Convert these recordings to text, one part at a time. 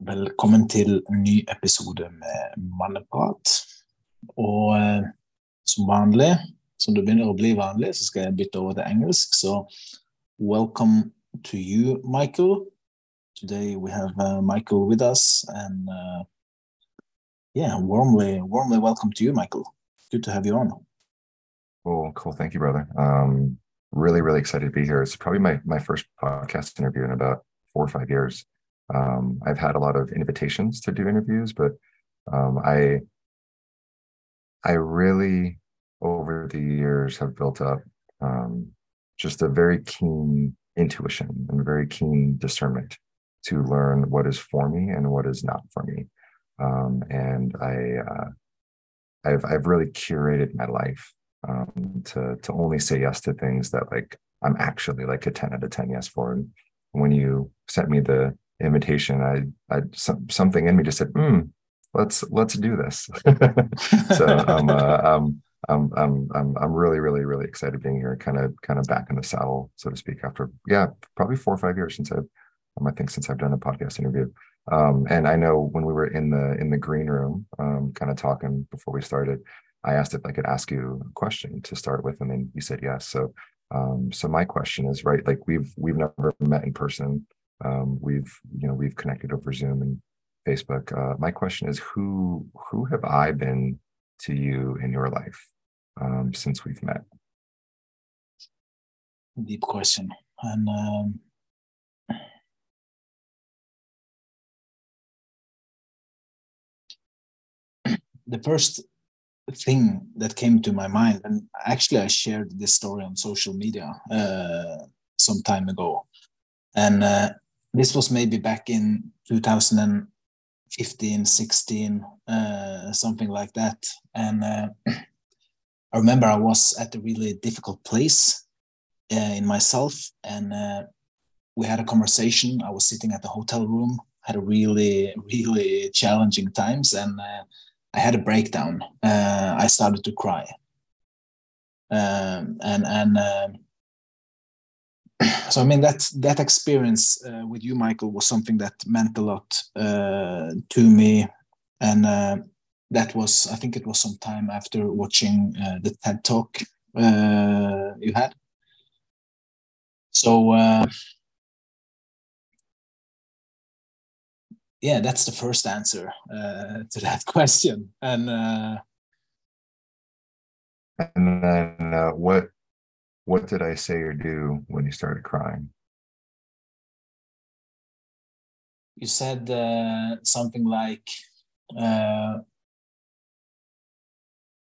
Velkommen til en ny episode med Manneprat. Og eh, som vanlig, som det begynner å bli vanlig, så skal jeg bytte over til engelsk. Så welcome to you, Michael. Today we have uh, Michael with us, and uh, yeah, warmly, warmly welcome to you, Michael. Good to have you on. Cool, cool. Thank you, brother. Um, really, really excited to be here. It's probably my my first podcast interview in about four or five years. Um, I've had a lot of invitations to do interviews, but um, I I really over the years have built up um, just a very keen intuition and very keen discernment to learn what is for me and what is not for me. Um, and I uh, I've I've really curated my life um, to to only say yes to things that like I'm actually like a 10 out of 10 yes for. And when you sent me the invitation, I I some, something in me just said, mm, let's let's do this. so I'm uh, um I'm I'm I'm I'm really really really excited being here, kind of kind of back in the saddle, so to speak. After yeah, probably four or five years since I've um, I think since I've done a podcast interview. Um, and I know when we were in the in the green room, um, kind of talking before we started, I asked if I could ask you a question to start with, and then you said yes. So um, so my question is right, like we've we've never met in person. Um, we've you know we've connected over Zoom and Facebook. Uh, my question is who who have I been to you in your life um, since we've met? Deep question, and um, the first thing that came to my mind, and actually I shared this story on social media uh, some time ago, and uh, this was maybe back in 2015, 16, uh, something like that. And uh, I remember I was at a really difficult place uh, in myself, and uh, we had a conversation. I was sitting at the hotel room, had a really, really challenging times, and I had a breakdown. Uh, I started to cry, um, and and uh, so I mean that that experience uh, with you, Michael, was something that meant a lot uh, to me, and uh, that was I think it was some time after watching uh, the TED Talk you had. So yeah, that's the first answer uh, to that question. And uh, and then uh, what what did I say or do when you started crying? You said uh, something like, uh,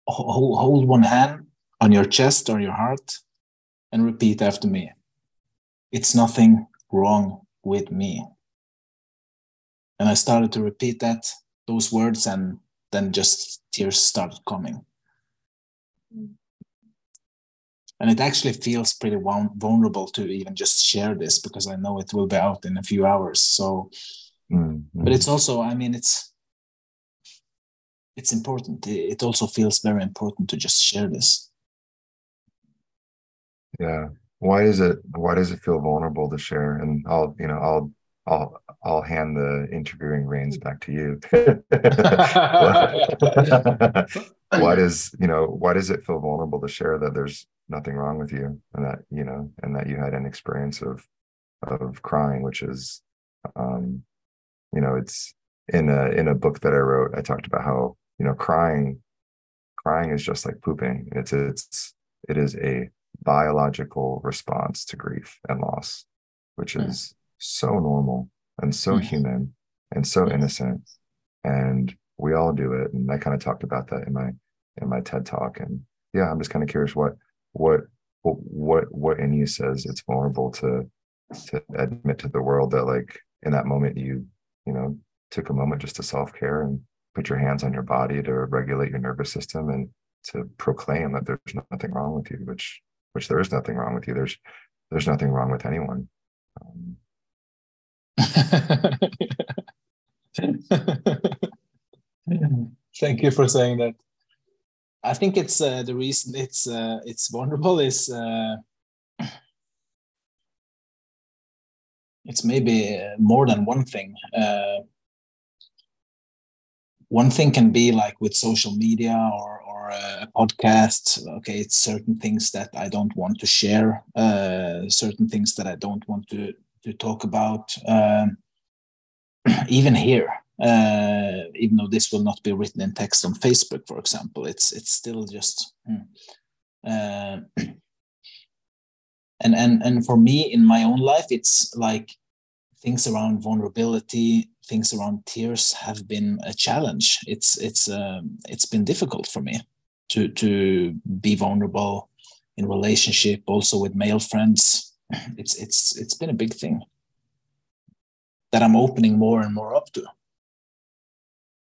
"Hold one hand on your chest or your heart, and repeat after me. It's nothing wrong with me." and i started to repeat that those words and then just tears started coming and it actually feels pretty vulnerable to even just share this because i know it will be out in a few hours so. Mm-hmm. but it's also i mean it's it's important. It also feels very important to just share this. Yeah. Why is it why does it feel vulnerable to share? And i'll you know i'll I'll I'll hand the interviewing reins back to you. why does you know why does it feel vulnerable to share that there's nothing wrong with you and that you know and that you had an experience of of crying, which is um, you know it's in a in a book that I wrote. I talked about how you know crying crying is just like pooping. It's it's it is a biological response to grief and loss, which hmm. is so normal and so mm-hmm. human and so innocent. And we all do it. And i kind of talked about that in my in my ted talk. And yeah i'm just kind of curious what what what what in you says it's vulnerable to to admit to the world that like in that moment you you know took a moment just to self-care and put your hands on your body to regulate your nervous system and to proclaim that there's nothing wrong with you which which there is nothing wrong with you. There's there's nothing wrong with anyone. Um, Thank you for saying that. I think it's uh, the reason it's uh, it's vulnerable is uh, it's maybe uh, more than one thing. Uh, one thing can be like with social media or or a podcast okay it's certain things that i don't want to share uh, certain things that i don't want to to talk about um, even here uh, even though this will not be written in text on facebook for example it's it's still just hmm. uh, and and and for me in my own life it's like things around vulnerability things around tears have been a challenge it's it's um, it's been difficult for me to to be vulnerable in relationship also with male friends it's it's it's been a big thing that i'm opening more and more up to.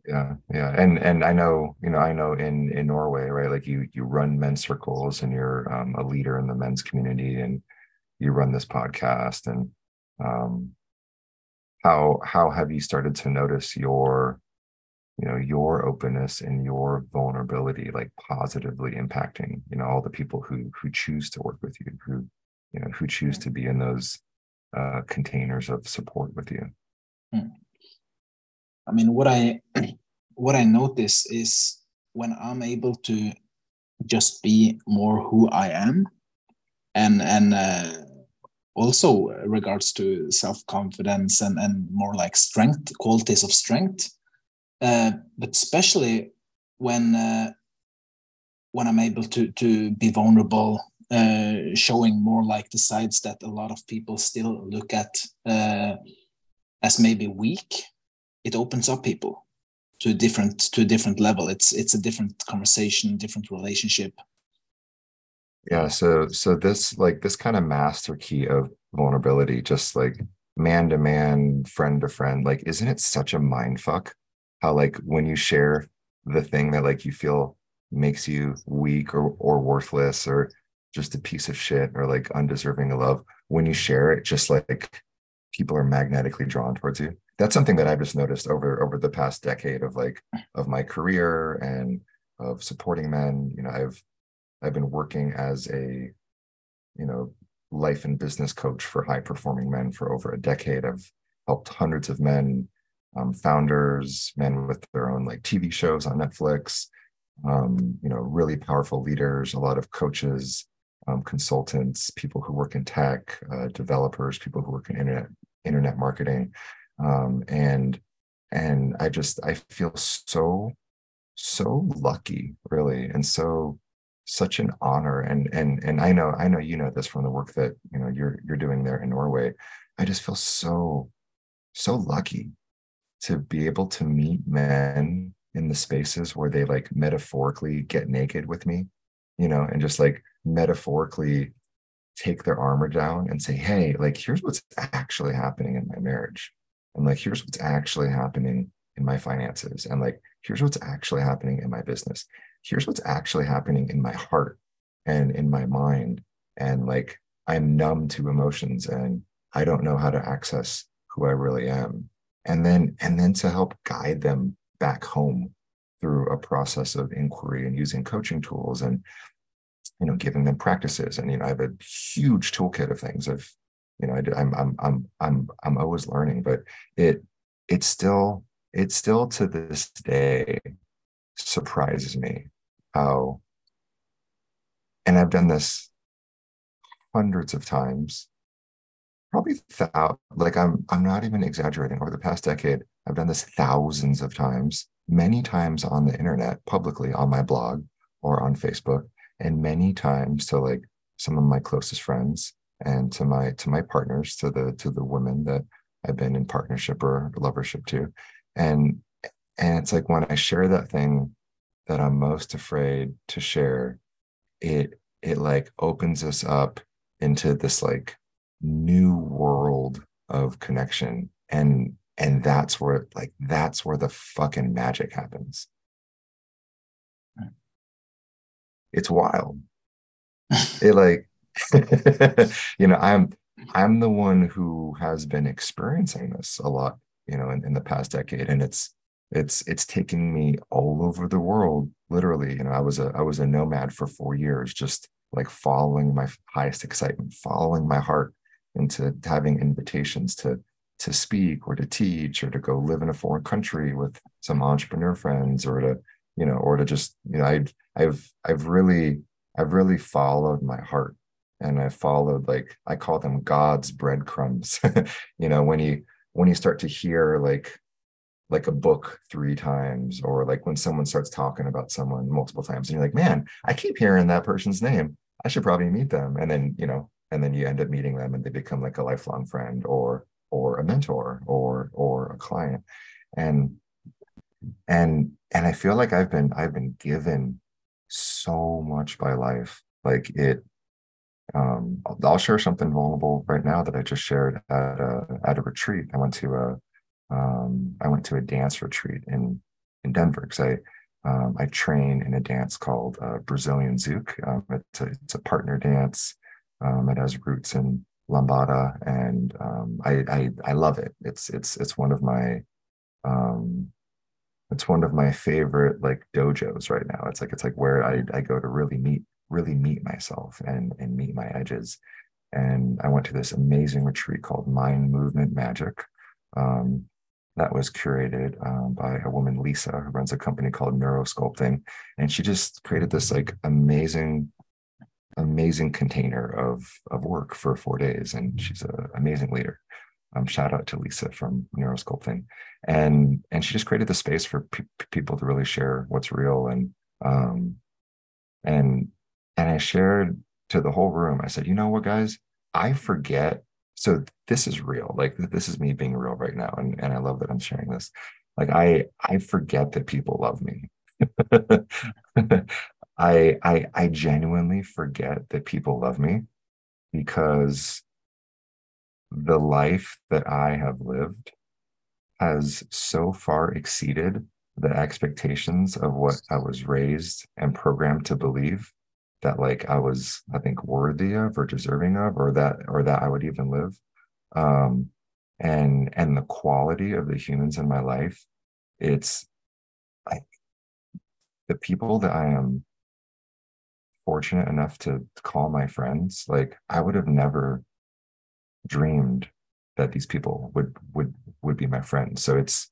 Yeah yeah. And and i know you know i know in in norway right like you you run men's circles and you're um, a leader in the men's community and you run this podcast and um how how have you started to notice your you know your openness and your vulnerability like positively impacting you know all the people who who choose to work with you who you know who choose to be in those uh, containers of support with you hmm. i mean what i what i notice is when i'm able to just be more who i am and and uh, also regards to self-confidence and and more like strength qualities of strength uh, but especially when uh, when i'm able to to be vulnerable uh, showing more like the sides that a lot of people still look at uh, as maybe weak it opens up people to a different to a different level. It's it's a different conversation different relationship. Yeah so so this like this kind of master key of vulnerability just like man to man friend to friend like isn't it such a mind fuck? How like when you share the thing that like you feel makes you weak or or worthless or just a piece of shit or like undeserving of love when you share it just like people are magnetically drawn towards you that's something that i've just noticed over over the past decade of like of my career and of supporting men you know i've I've been working as a, you know, life and business coach for high performing men for over a decade. I've helped hundreds of men, um, founders, men with their own like TV shows on Netflix, um, you know, really powerful leaders, a lot of coaches, um, consultants, people who work in tech, uh, developers, people who work in internet internet marketing, um, and and I just I feel so so lucky, really, and so such an honor. And and and i know i know you know this from the work that you know you're you're doing there in norway. I just feel so so lucky to be able to meet men in the spaces where they like metaphorically get naked with me you know and just like metaphorically take their armor down and say hey like here's what's actually happening in my marriage. And like here's what's actually happening in my finances. And like here's what's actually happening in my business. Here's what's actually happening in my heart and in my mind. And like i'm numb to emotions and i don't know how to access who i really am. And then and then to help guide them back home through a process of inquiry and using coaching tools and you know giving them practices and you know i have a huge toolkit of things of you know I, i'm i'm i'm i'm i'm always learning but it it's still it still to this day surprises me how, and I've done this hundreds of times, probably thou- like I'm I'm not even exaggerating. Over the past decade, I've done this thousands of times, many times on the internet, publicly on my blog or on Facebook, and many times to like some of my closest friends and to my to my partners, to the to the women that I've been in partnership or lovership to. And and it's like when I share that thing that I'm most afraid to share, it it like opens us up into this like new world of connection. And and that's where like that's where the fucking magic happens. It's wild. it like you know, I'm I'm the one who has been experiencing this a lot, you know, in, in the past decade. And it's it's it's taken me all over the world literally you know i was a i was a nomad for four years just like following my highest excitement following my heart into having invitations to to speak or to teach or to go live in a foreign country with some entrepreneur friends or to you know or to just you know i've i've i've really i've really followed my heart. And i followed like i call them god's breadcrumbs. You know when you when you start to hear like like a book three times or like when someone starts talking about someone multiple times and you're like man i keep hearing that person's name. I should probably meet them. And then you know and then you end up meeting them and they become like a lifelong friend or or a mentor or or a client. And and and i feel like i've been i've been given so much by life like it um I'll, share something vulnerable right now that i just shared at a at a retreat i went to a um i went to a dance retreat in in denver because i um, I train in a dance called uh, Brazilian Zouk. Um, it's, a, it's a partner dance. Um, it has roots in lambada, and um, I, I, I love it. It's it's it's one of my um, it's one of my favorite like dojos right now. It's like it's like where I I go to really meet really meet myself and and meet my edges. And I went to this amazing retreat called Mind Movement Magic. Um, that was curated um, by a woman, Lisa, who runs a company called Neurosculpting. And she just created this like amazing amazing container of of work for four days, and she's an amazing leader. Um, shout out to Lisa from Neurosculpting, and and she just created the space for pe- people to really share what's real and um and and I shared to the whole room. I said, you know what, guys, I forget. So this is real. Like this is me being real right now, and and I love that I'm sharing this. Like I I forget that people love me. I, I I genuinely forget that people love me because the life that I have lived has so far exceeded the expectations of what I was raised and programmed to believe that like I was I think worthy of or deserving of or that or that I would even live. Um and and the quality of the humans in my life it's like the people that I am fortunate enough to call my friends, like I would have never dreamed that these people would would would be my friends. So it's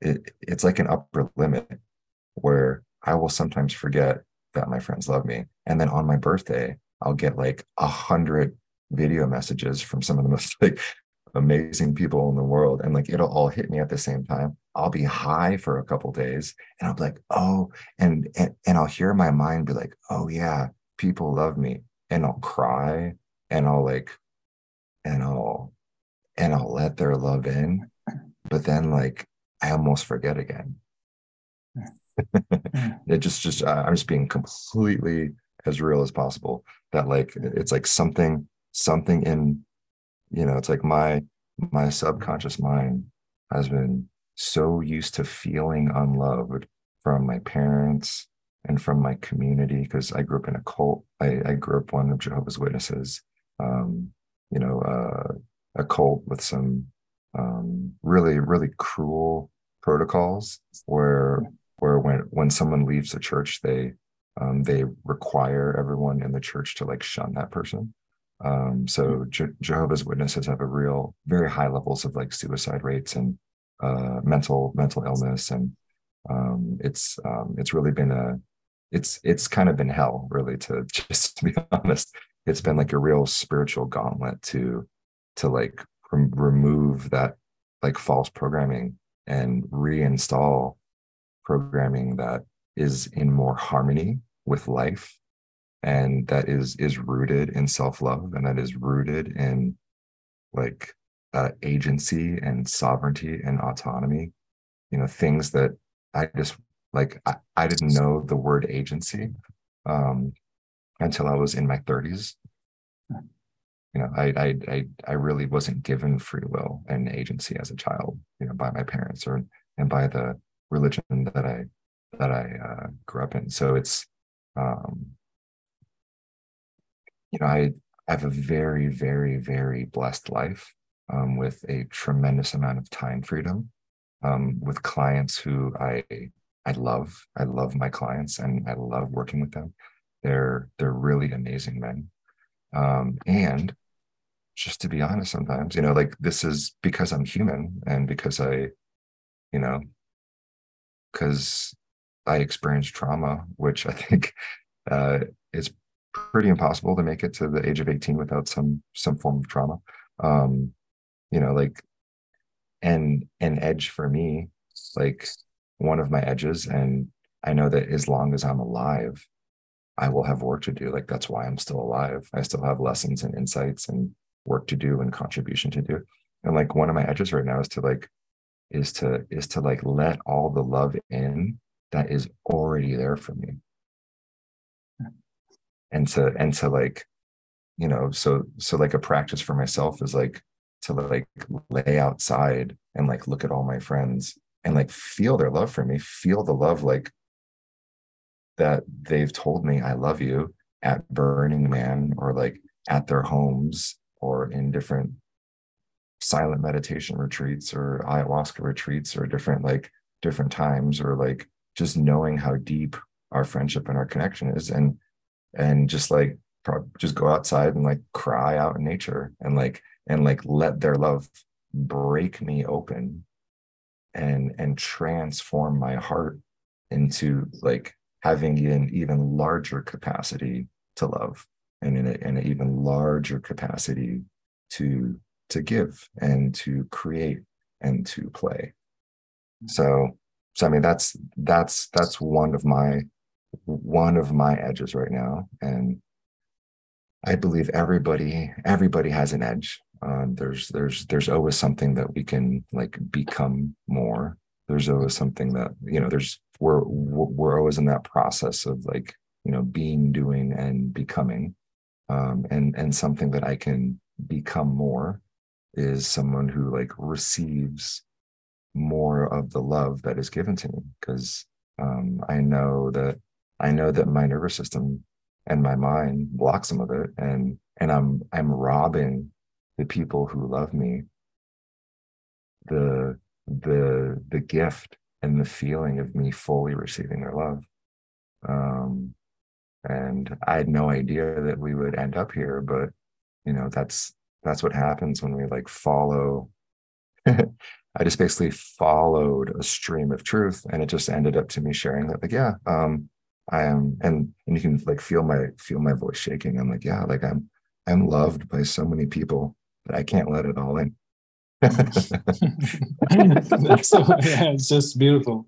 it it's like an upper limit where I will sometimes forget that my friends love me. And then on my birthday, I'll get like a hundred video messages from some of the most like amazing people in the world and like it'll all hit me at the same time i'll be high for a couple days and i'll be like oh and, and and i'll hear my mind be like oh yeah people love me and i'll cry and i'll like and i'll and i'll let their love in but then like i almost forget again. It just just i'm just being completely as real as possible that like it's like something something in you know it's like my my subconscious mind has been so used to feeling unloved from my parents and from my community because i grew up in a cult i, I grew up one of jehovah's witnesses um, you know uh, a cult with some um, really really cruel protocols where where when when someone leaves the church they um, they require everyone in the church to like shun that person. Um, so Je- Jehovah's Witnesses have a real, very high levels of like suicide rates and uh, mental mental illness, and um, it's um, it's really been a it's it's kind of been hell, really. To just to be honest, it's been like a real spiritual gauntlet to to like rem- remove that like false programming and reinstall programming that is in more harmony with life and that is is rooted in self-love and that is rooted in like uh, agency and sovereignty and autonomy. You know things that i just like i, I didn't know the word agency um, until i was in my 30s you know I, I i i really wasn't given free will and agency as a child you know by my parents or and by the religion that i that i uh, grew up in so it's um you know, I, I have a very, very, very blessed life um, with a tremendous amount of time freedom um, with clients who I I love. I love my clients and I love working with them. They're they're really amazing men. Um, and just to be honest sometimes you know like this is because i'm human and because i you know because i experienced trauma which i think uh is pretty impossible to make it to the age of 18 without some some form of trauma um you know like and an edge for me like one of my edges and i know that as long as i'm alive i will have work to do. Like that's why i'm still alive. I still have lessons and insights and work to do and contribution to do. And like one of my edges right now is to like is to is to like let all the love in that is already there for me. And to and to like you know so so like a practice for myself is like to like lay outside and like look at all my friends and like feel their love for me feel the love like that they've told me i love you at burning man or like at their homes or in different silent meditation retreats or ayahuasca retreats or different like different times or like just knowing how deep our friendship and our connection is and and just like just go outside and like cry out in nature and like and like let their love break me open and and transform my heart into like having an even larger capacity to love and in, a, an even larger capacity to to give and to create and to play. So so i mean that's that's that's one of my one of my edges right now. And i believe everybody everybody has an edge. Um, there's there's there's always something that we can like become more. There's always something that you know there's we're we're always in that process of like you know being doing and becoming um, and and something that i can become more is someone who like receives more of the love that is given to me because um, i know that I know that my nervous system and my mind block some of it, and and I'm I'm robbing the people who love me the the the gift and the feeling of me fully receiving their love. Um, and I had no idea that we would end up here, but you know that's that's what happens when we like follow. I just basically followed a stream of truth, and it just ended up to me sharing that, like, yeah, um, I am, and and you can like feel my feel my voice shaking. I'm like, yeah, like I'm I'm loved by so many people that I can't let it all in. So yeah, it's just beautiful.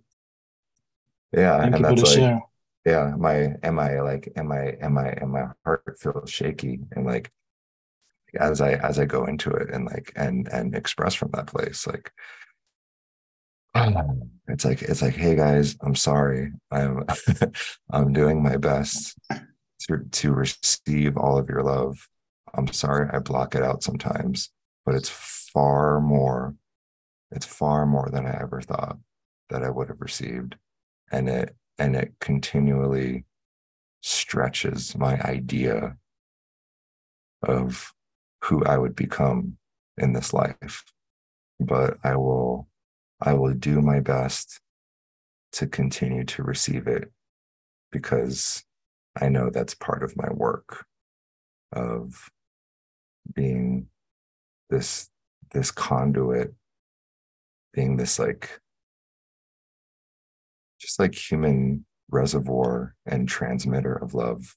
Yeah, Thank and that's like, share. yeah, my am I like am I am I am my heart feels shaky and like as I as I go into it and like and and express from that place, like it's like it's like hey guys i'm sorry i'm i'm doing my best to to receive all of your love i'm sorry i block it out sometimes but it's far more it's far more than i ever thought that i would have received. And it and it continually stretches my idea of who i would become in this life. But i will I will do my best to continue to receive it because I know that's part of my work of being this this conduit being this like just like human reservoir and transmitter of love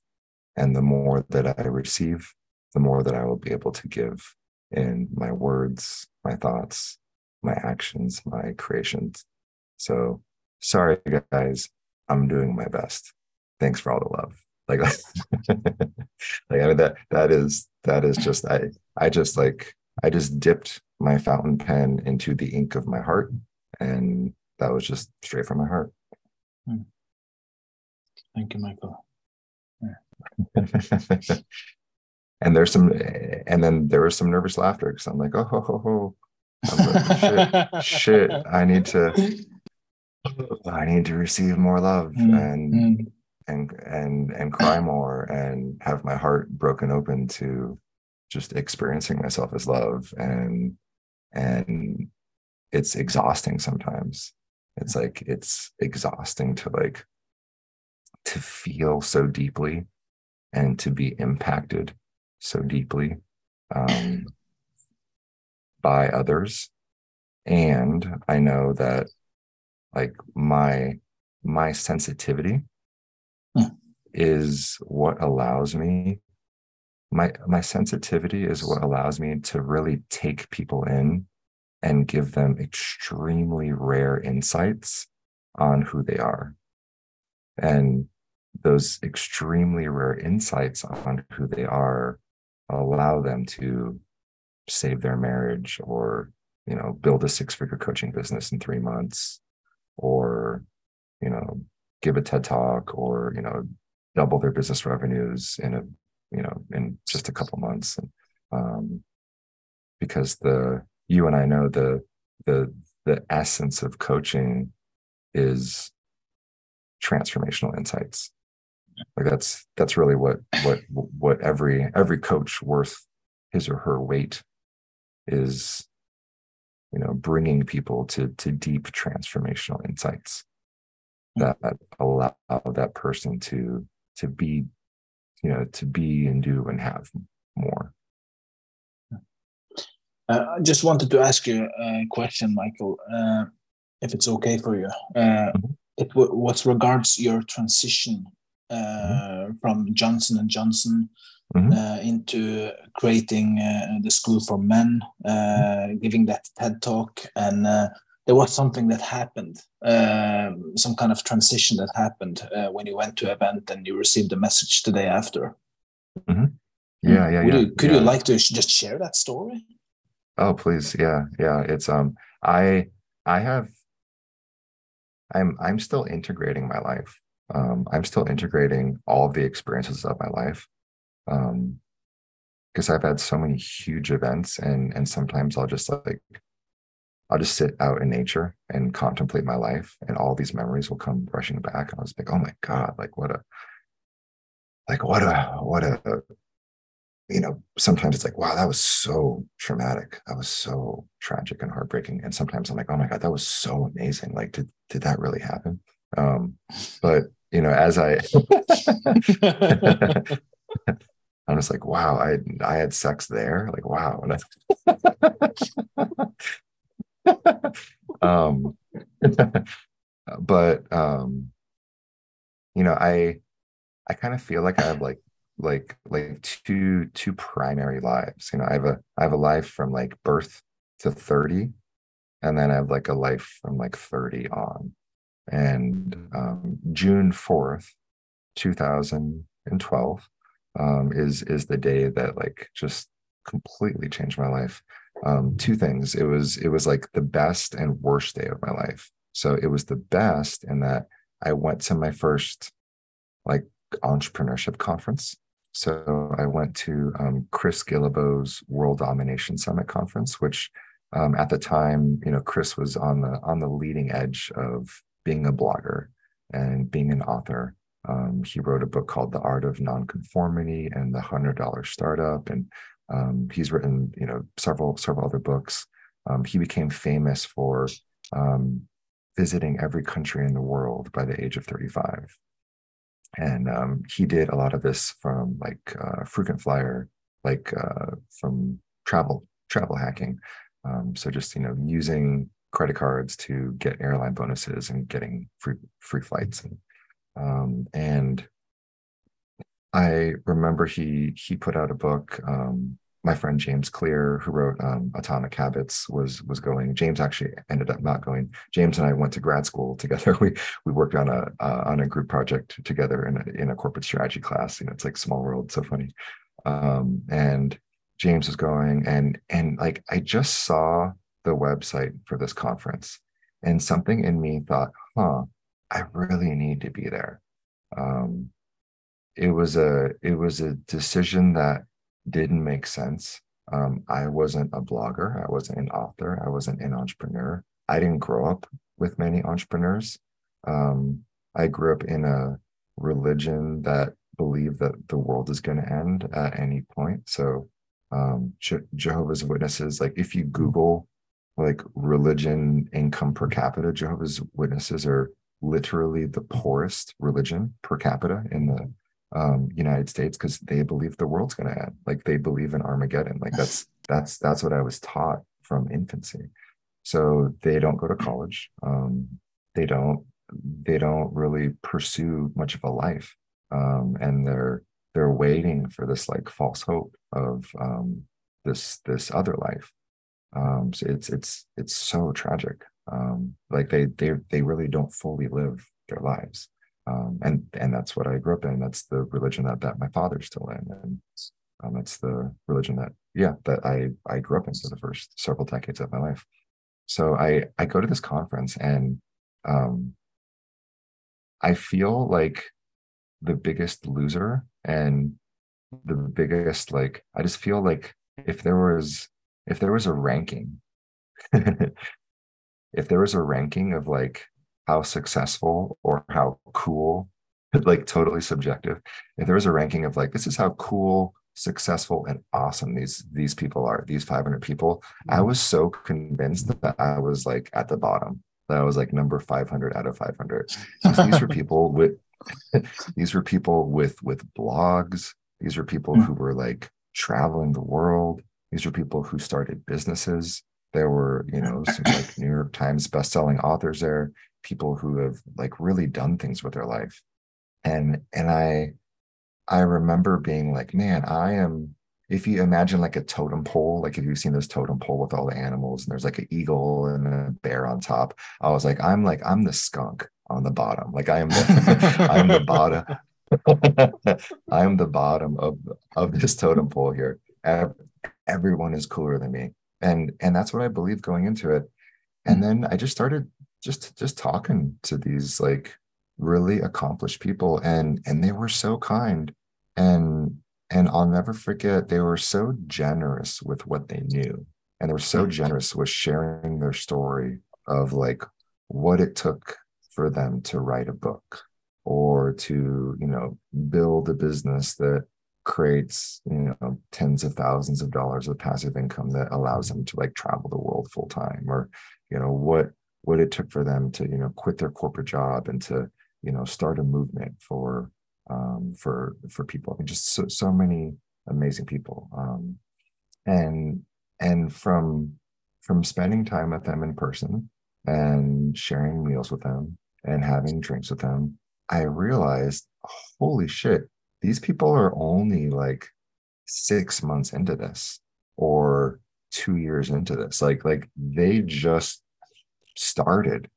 and the more that i receive the more that i will be able to give in my words my thoughts my actions, my creations. So sorry, guys, I'm doing my best. Thanks for all the love. Like, like I mean, that that is that is just I I just like I just dipped my fountain pen into the ink of my heart, and that was just straight from my heart. Hmm. Thank you, Michael. Yeah. and there's some, and then there was some nervous laughter because I'm like, oh, ho, ho, ho shit, shit, I need to I need to receive more love mm, and mm. and and and cry more and have my heart broken open to just experiencing myself as love and and it's exhausting sometimes. It's like it's exhausting to like to feel so deeply and to be impacted so deeply um by others and i know that like my my sensitivity hmm. is what allows me my my sensitivity is what allows me to really take people in and give them extremely rare insights on who they are. And those extremely rare insights on who they are allow them to save their marriage or you know build a six figure coaching business in 3 months or you know give a ted talk or you know double their business revenues in a you know in just a couple months. And um because the you and i know the the the essence of coaching is transformational insights. Like that's that's really what what what every every coach worth his or her weight is you know bringing people to to deep transformational insights that allow that person to to be you know to be and do and have more uh, i just wanted to ask you a question michael uh, if it's okay for you uh, mm-hmm. it w- what regards your transition mm-hmm. from johnson and johnson mm-hmm. uh, into creating uh, the school for men, uh, mm-hmm. giving that TED talk, and uh, there was something that happened, um, some kind of transition that happened uh, when you went to event and you received a message the day after. Mm-hmm. Yeah, yeah, Would yeah. You, could yeah. you like to just share that story? Oh, please, yeah, yeah. It's um, I I have I'm I'm still integrating my life. Um, I'm still integrating all of the experiences of my life um because I've had so many huge events and and sometimes I'll just like I'll just sit out in nature and contemplate my life and all these memories will come rushing back and I was like oh my god like what a like what a what a you know sometimes it's like wow that was so traumatic that was so tragic and heartbreaking and sometimes i'm like oh my god that was so amazing like did did that really happen um but you know as i I'm just like, wow, I I had sex there. Like, wow. um, but um, you know, I I kind of feel like I have like like like two two primary lives. You know, I have a I have a life from like birth to 30, and then I have like a life from like 30 on. And um, June 4th, 2012 um, is is the day that like just completely changed my life. Um, two things. It was it was like the best and worst day of my life. So it was the best in that I went to my first like entrepreneurship conference. So I went to um, Chris Guillebeau's World Domination Summit conference, which um, at the time, you know, Chris was on the on the leading edge of being a blogger and being an author. Um, he wrote a book called The Art of Nonconformity and The Hundred Dollar Startup, and um, he's written, you know, several several other books. Um, he became famous for um, visiting every country in the world by the age of 35, and um, he did a lot of this from like uh, frequent flyer, like uh, from travel travel hacking. Um, so just you know using credit cards to get airline bonuses and getting free free flights and um, and I remember he he put out a book. Um, my friend James Clear, who wrote um, Atomic Habits, was was going. James actually ended up not going. James and I went to grad school together. We we worked on a uh, on a group project together in a, in a corporate strategy class. You know, it's like small world, so funny. Um, and James was going, and and like I just saw the website for this conference, and something in me thought, huh, I really need to be there. Um, it was a it was a decision that didn't make sense. Um, I wasn't a blogger. I wasn't an author. I wasn't an entrepreneur. I didn't grow up with many entrepreneurs. Um, I grew up in a religion that believed that the world is going to end at any point. So um, Je- Jehovah's Witnesses, like if you Google like religion income per capita, Jehovah's Witnesses are literally the poorest religion per capita in the um, United States because they believe the world's going to end. Like they believe in Armageddon. Like that's that's that's what I was taught from infancy. So they don't go to college. Um, they don't they don't really pursue much of a life, um, and they're they're waiting for this like false hope of um, this this other life. Um, so it's it's it's so tragic. Um, like they they they really don't fully live their lives, um, and and that's what I grew up in. That's the religion that that my father's still in, and um, that's the religion that yeah that I I grew up in for the first several decades of my life. So I I go to this conference and um, I feel like the biggest loser and the biggest like I just feel like if there was if there was a ranking if there was a ranking of like how successful or how cool like totally subjective. If there was a ranking of like this is how cool successful and awesome these these people are these 500 people i mm-hmm. was so convinced that i was like at the bottom that i was like number 500 out of 500 these were people with these were people with with blogs. These were people mm. who were like traveling the world. These were people who started businesses. There were you know some like new york times best-selling authors there people who have like really done things with their life. And and i i remember being like man i am if you imagine like a totem pole like if you've seen this totem pole with all the animals and there's like an eagle and a bear on top? I was like i'm like i'm the skunk on the bottom. Like i am the i'm the bottom i'm the bottom of of this totem pole here. Everyone is cooler than me. And and that's what i believed going into it. And mm. then i just started just just talking to these like really accomplished people and and they were so kind and and I'll never forget they were so generous with what they knew and they were so mm. generous with sharing their story of like what it took for them to write a book or to you know build a business that creates you know tens of thousands of dollars of passive income that allows them to like travel the world full time or you know what what it took for them to you know quit their corporate job and to you know start a movement for um, for for people. I mean, just so, so many amazing people. Um, and and from from spending time with them in person and sharing meals with them and having drinks with them i realized holy shit these people are only like six months into this or two years into this. Like like they just started.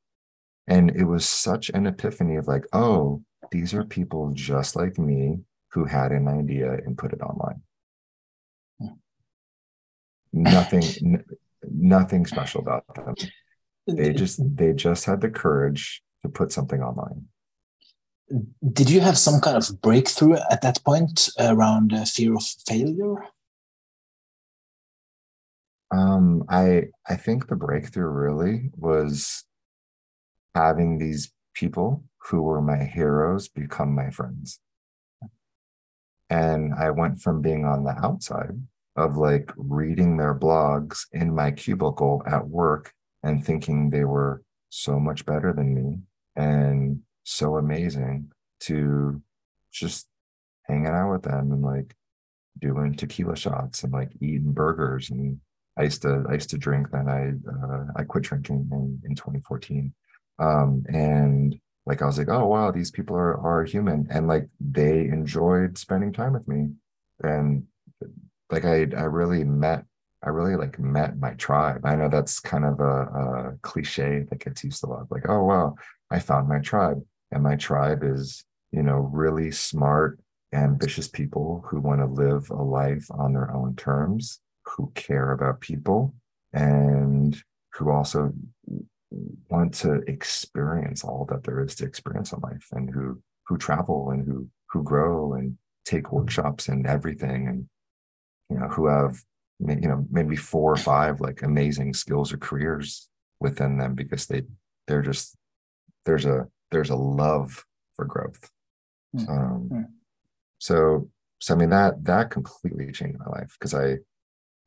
And it was such an epiphany of like, oh, these are people just like me who had an idea and put it online. Nothing, n- nothing special about them. They just they just had the courage to put something online. Did you have some kind of breakthrough at that point around uh, fear of failure? Um, I I think the breakthrough really was having these people who were my heroes become my friends. And I went from being on the outside of like reading their blogs in my cubicle at work and thinking they were so much better than me and so amazing to just hanging out with them and like doing tequila shots and like eating burgers and I used to I used to drink. Then I uh, I quit drinking in, in 2014, um, and like I was like, oh wow, these people are are human, and like they enjoyed spending time with me, and like I I really met I really like met my tribe. I know that's kind of a, a cliche that gets used a lot. Like, oh wow, I found my tribe, and my tribe is you know really smart, ambitious people who want to live a life on their own terms who care about people and who also want to experience all that there is to experience in life and who who travel and who who grow and take workshops and everything and you know who have you know maybe four or five like amazing skills or careers within them because they they're just there's a there's a love for growth mm-hmm. um hmm. so so i mean that that completely changed my life because i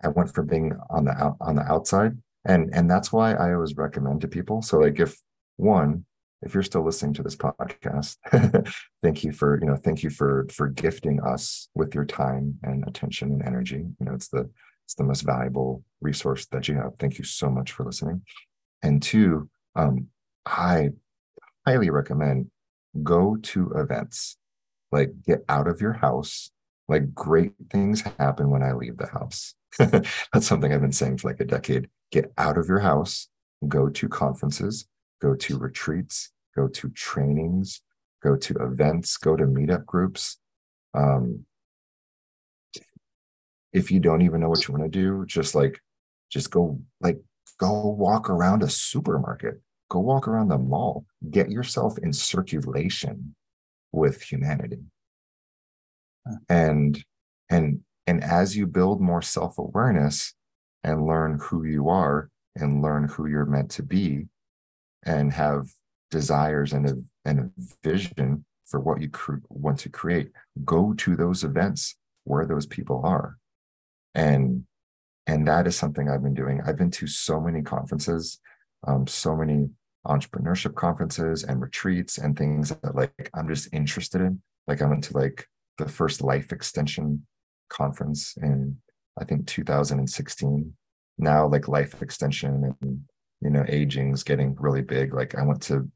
I went from being on the out, on the outside, and and that's why I always recommend to people. So like if one, if you're still listening to this podcast, thank you for you know thank you for for gifting us with your time and attention and energy. You know it's the It's the most valuable resource that you have. Thank you so much for listening. And two, um, I highly recommend go to events, like get out of your house. Like great things happen when I leave the house. That's something I've been saying for like a decade. Get out of your house, go to conferences, go to retreats, go to trainings, go to events, go to meetup groups. Um, if you don't even know what you want to do, just like, just go, like, go walk around a supermarket, go walk around the mall, get yourself in circulation with humanity. And, and, and as you build more self awareness and learn who you are and learn who you're meant to be and have desires and a, and a vision for what you cr- want to create, go to those events where those people are. And and that is something i've been doing. I've been to so many conferences um, so many entrepreneurship conferences and retreats and things that like i'm just interested in. Like i went to like the first life extension conference in i think 2016 now like life extension and you know aging's getting really big like i went to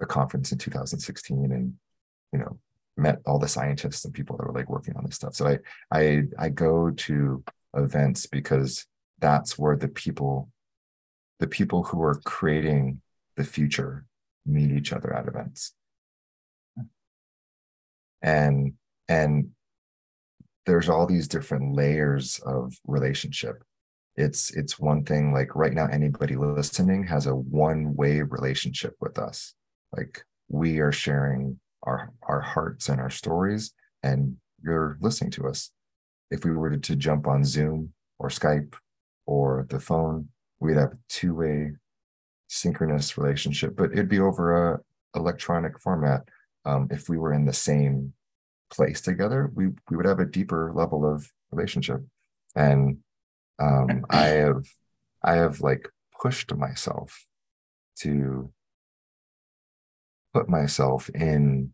a conference in 2016 and you know met all the scientists and people that were like working on this stuff. So I I I go to events because that's where the people the people who are creating the future meet each other at events. And and there's all these different layers of relationship. It's it's one thing like right now anybody listening has a one-way relationship with us. Like we are sharing our our hearts and our stories and you're listening to us if we were to, jump on zoom or skype or the phone we'd have a two-way synchronous relationship but it'd be over a electronic format um, if we were in the same place together we we would have a deeper level of relationship. And um, i have i have like pushed myself to put myself in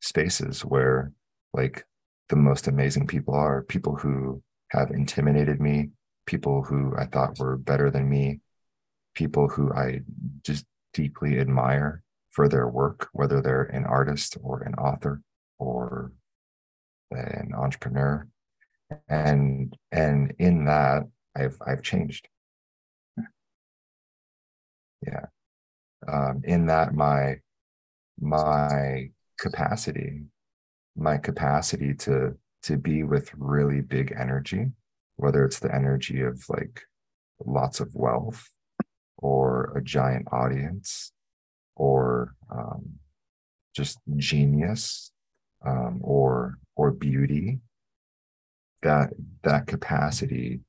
spaces where like the most amazing people are people who have intimidated me people who i thought were better than me people who i just deeply admire for their work whether they're an artist or an author or an entrepreneur. And and in that i've i've changed. Yeah. Um, in that my my capacity my capacity to to be with really big energy whether it's the energy of like lots of wealth or a giant audience or um, just genius um, or or beauty that that capacity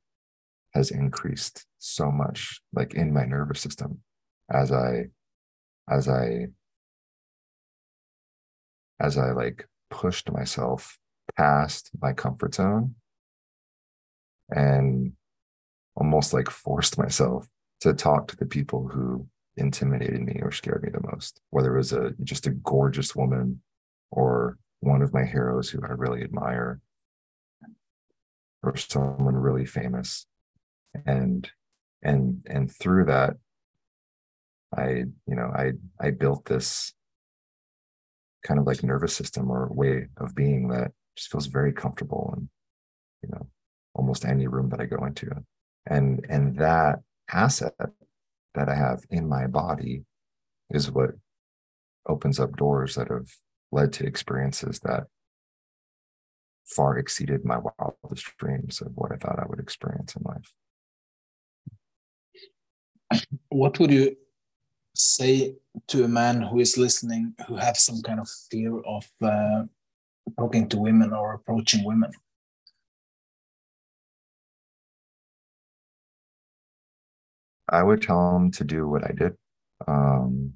has increased so much like in my nervous system as i as i as I like pushed myself past my comfort zone and almost like forced myself to talk to the people who intimidated me or scared me the most, whether it was a just a gorgeous woman or one of my heroes who I really admire or someone really famous. And and and through that, I, you know, I I built this kind of like nervous system or way of being that just feels very comfortable in you know almost any room that I go into. And and that asset that I have in my body is what opens up doors that have led to experiences that far exceeded my wildest dreams of what I thought I would experience in life. What would you say to a man who is listening who have some kind of fear of uh, talking to women or approaching women? I would tell him to do what I did, um,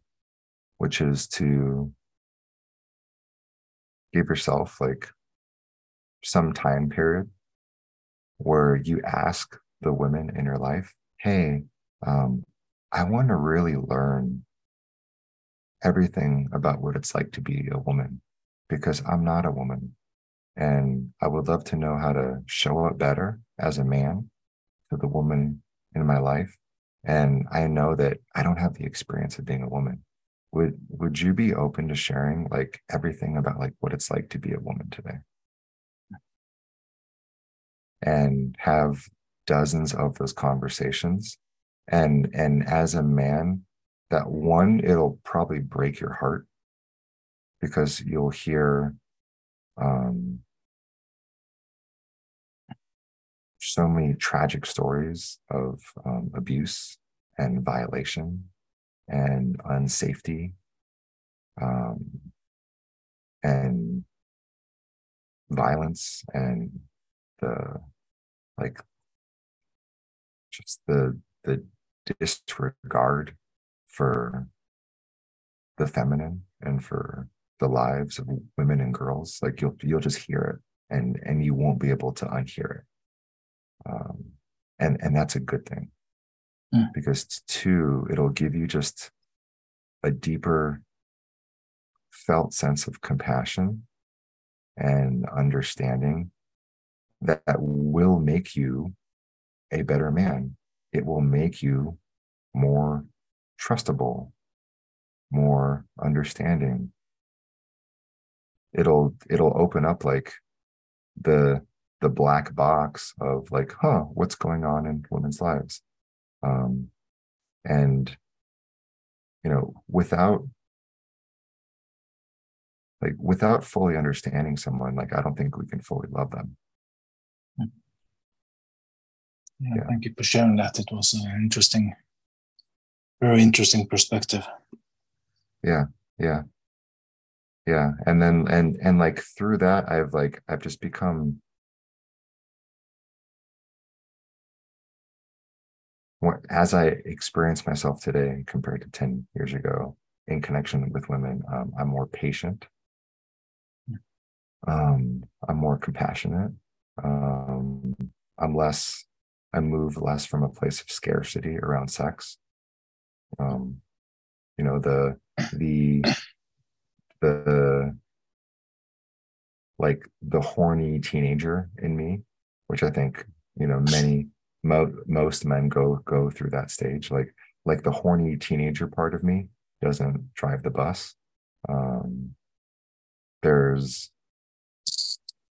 which is to give yourself like some time period where you ask the women in your life, hey, um, I want to really learn everything about what it's like to be a woman because I'm not a woman. And I would love to know how to show up better as a man to the woman in my life and i know that i don't have the experience of being a woman would would you be open to sharing like everything about like what it's like to be a woman today? And have dozens of those conversations. And and as a man that one it'll probably break your heart. Because you'll hear um so many tragic stories of um, abuse and violation and unsafety um, and violence and the like just the the disregard for the feminine and for the lives of women and girls. Like you'll you'll just hear it and and you won't be able to unhear it. Um, and and that's a good thing mm. because two it'll give you just a deeper felt sense of compassion and understanding that, that will make you a better man it will make you more trustable more understanding it'll it'll open up like the the black box of like, huh, what's going on in women's lives? Um, and you know, without like without fully understanding someone, like I don't think we can fully love them. Yeah, yeah. Thank you for sharing that. It was an interesting, very interesting perspective. Yeah, yeah, yeah. And then and and like through that, I've like I've just become as I experience myself today compared to 10 years ago in connection with women, um, I'm more patient. Um, I'm more compassionate. Um, I'm less, I move less from a place of scarcity around sex. Um, you know, the, the, the, like the horny teenager in me, which I think, you know, many mo- most men go go through that stage. Like like the horny teenager part of me doesn't drive the bus. Um there's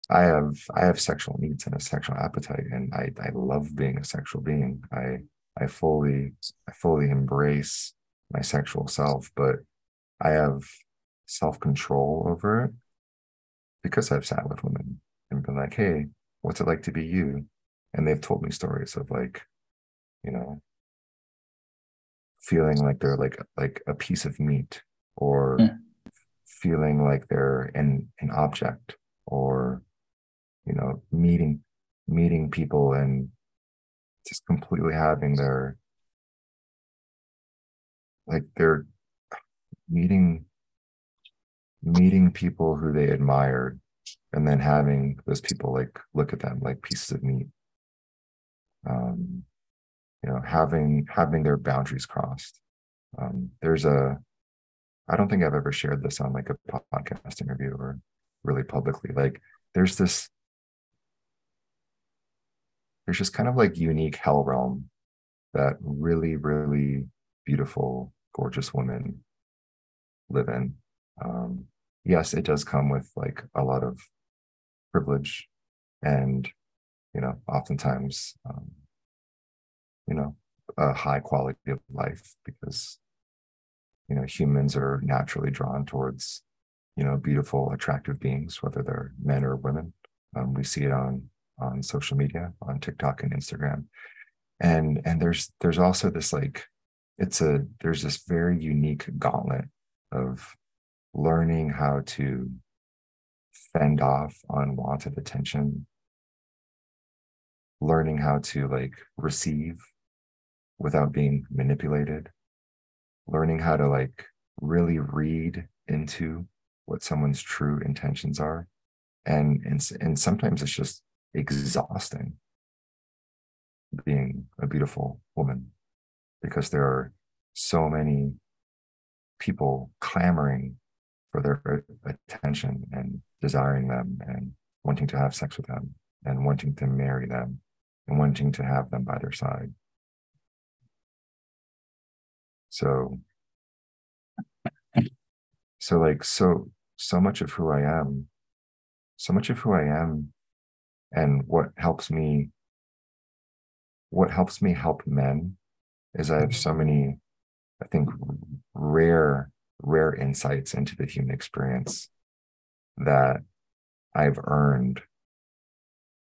i have i have sexual needs and a sexual appetite and i i love being a sexual being. I i fully i fully embrace my sexual self but i have self-control over it because i've sat with women and been like hey what's it like to be you and they've told me stories of like you know feeling like they're like like a piece of meat or mm. feeling like they're an an object or you know meeting meeting people and just completely having their like they're meeting meeting people who they admired and then having those people like look at them like pieces of meat um, you know having having their boundaries crossed. Um, there's a i don't think i've ever shared this on like a podcast interview or really publicly. Like there's this there's just kind of like unique hell realm that really really beautiful gorgeous women live in. Um, yes it does come with like a lot of privilege and you know, oftentimes, um, you know, a high quality of life because, you know, humans are naturally drawn towards, you know, beautiful, attractive beings, whether they're men or women. Um, we see it on on social media, on TikTok and Instagram, and and there's there's also this like, it's a there's this very unique gauntlet of learning how to fend off unwanted attention learning how to like receive without being manipulated. Learning how to like really read into what someone's true intentions are. And and, and sometimes it's just exhausting being a beautiful woman because there are so many people clamoring for their attention and desiring them and wanting to have sex with them and wanting to marry them and wanting to have them by their side. So, so like, so, so much of who I am, so much of who I am and what helps me, what helps me help men is I have so many, I think, rare, rare insights into the human experience that I've earned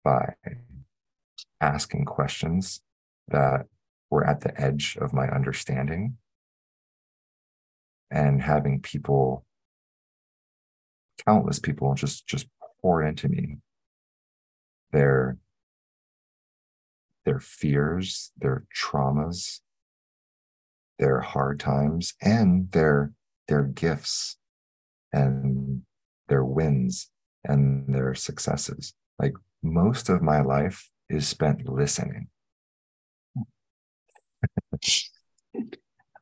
by asking questions that were at the edge of my understanding. And having people countless people just just pour into me their their fears their traumas their hard times and their their gifts and their wins and their successes. Like most of my life is spent listening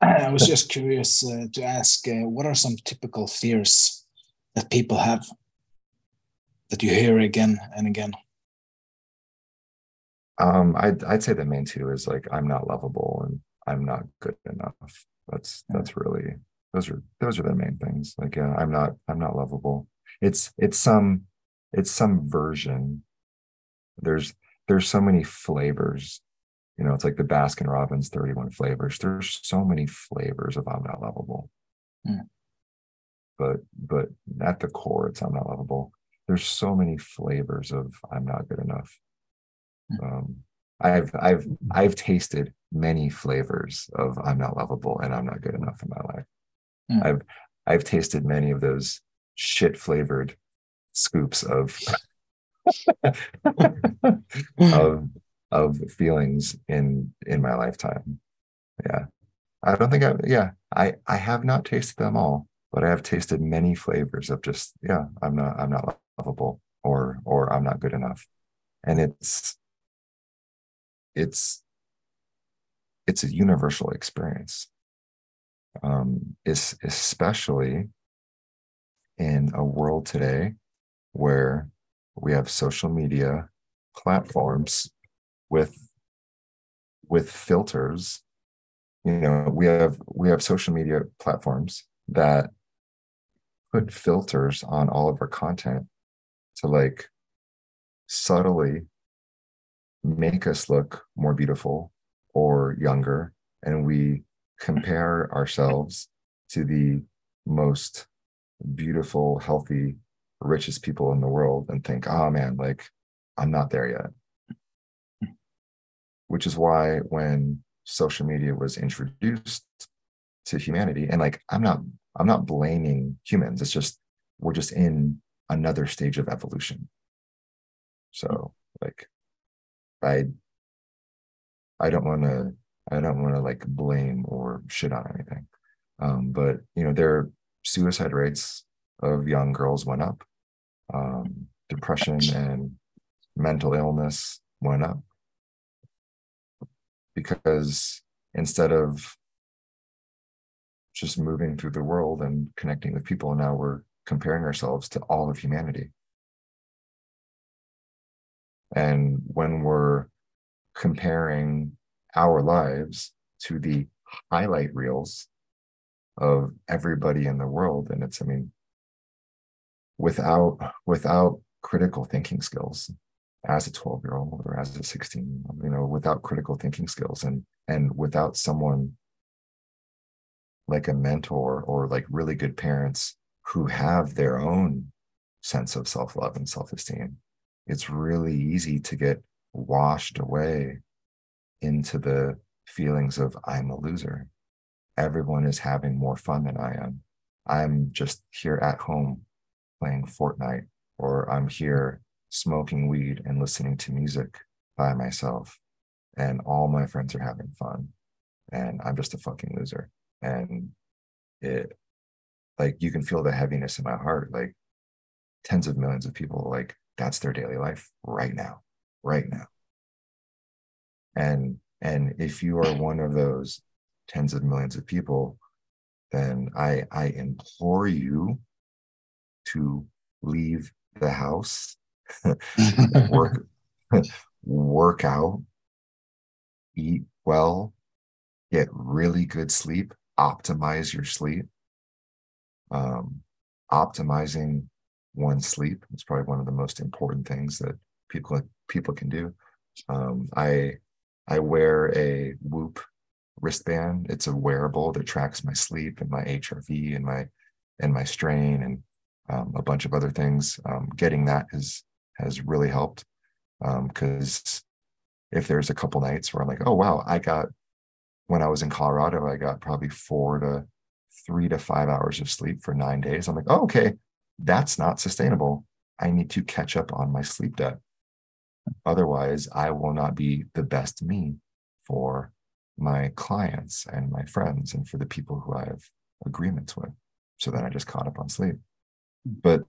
I was just curious uh, to ask uh, what are some typical fears that people have that you hear again and again? Um, I'd, I'd say the main two is like I'm not lovable and I'm not good enough. That's that's really those are those are the main things. Like yeah, I'm not I'm not lovable. It's it's some it's some version. There's there's so many flavors you know, it's like the Baskin Robbins 31 flavors. There's so many flavors of I'm not lovable. Mm. But but at the core, it's I'm not lovable. There's so many flavors of I'm not good enough. Mm. Um, I've I've I've tasted many flavors of I'm not lovable and I'm not good enough in my life. Mm. I've I've tasted many of those shit flavored scoops of of of feelings in in my lifetime. Yeah. I don't think i yeah i i have not tasted them all but i have tasted many flavors of just yeah i'm not i'm not lovable or or i'm not good enough. And it's it's it's a universal experience. Um is especially in a world today where we have social media platforms with with filters. You know we have we have social media platforms that put filters on all of our content to like subtly make us look more beautiful or younger. And we compare ourselves to the most beautiful healthy richest people in the world and think oh man like i'm not there yet. Which is why when social media was introduced to humanity and like i'm not i'm not blaming humans it's just we're just in another stage of evolution. So like i i don't want to i don't want to like blame or shit on anything. Um, but you know their suicide rates of young girls went up um, depression and mental illness went up because instead of just moving through the world and connecting with people, now we're comparing ourselves to all of humanity. And when we're comparing our lives to the highlight reels of everybody in the world, and it's, I mean, without without critical thinking skills as a 12 year old or as a 16 you know without critical thinking skills and and without someone like a mentor or like really good parents who have their own sense of self-love and self-esteem it's really easy to get washed away into the feelings of i'm a loser. Everyone is having more fun than i am. I'm just here at home playing fortnite or i'm here smoking weed and listening to music by myself and all my friends are having fun and i'm just a fucking loser. And it like you can feel the heaviness in my heart like tens of millions of people like that's their daily life right now right now. And and if you are one of those tens of millions of people then i i implore you to leave the house work work out eat well, get really good sleep, optimize your sleep. Um, optimizing one's sleep is probably one of the most important things that people people can do. Um, I I wear a Whoop wristband. It's a wearable that tracks my sleep and my HRV and my and my strain and um, a bunch of other things. Um, getting that has has really helped because um, if there's a couple nights where I'm like, oh wow, I got when I was in Colorado, I got probably four to three to five hours of sleep for nine days. I'm like, oh, okay, that's not sustainable. I need to catch up on my sleep debt. Otherwise, I will not be the best me for my clients and my friends and for the people who I have agreements with. So then I just caught up on sleep. But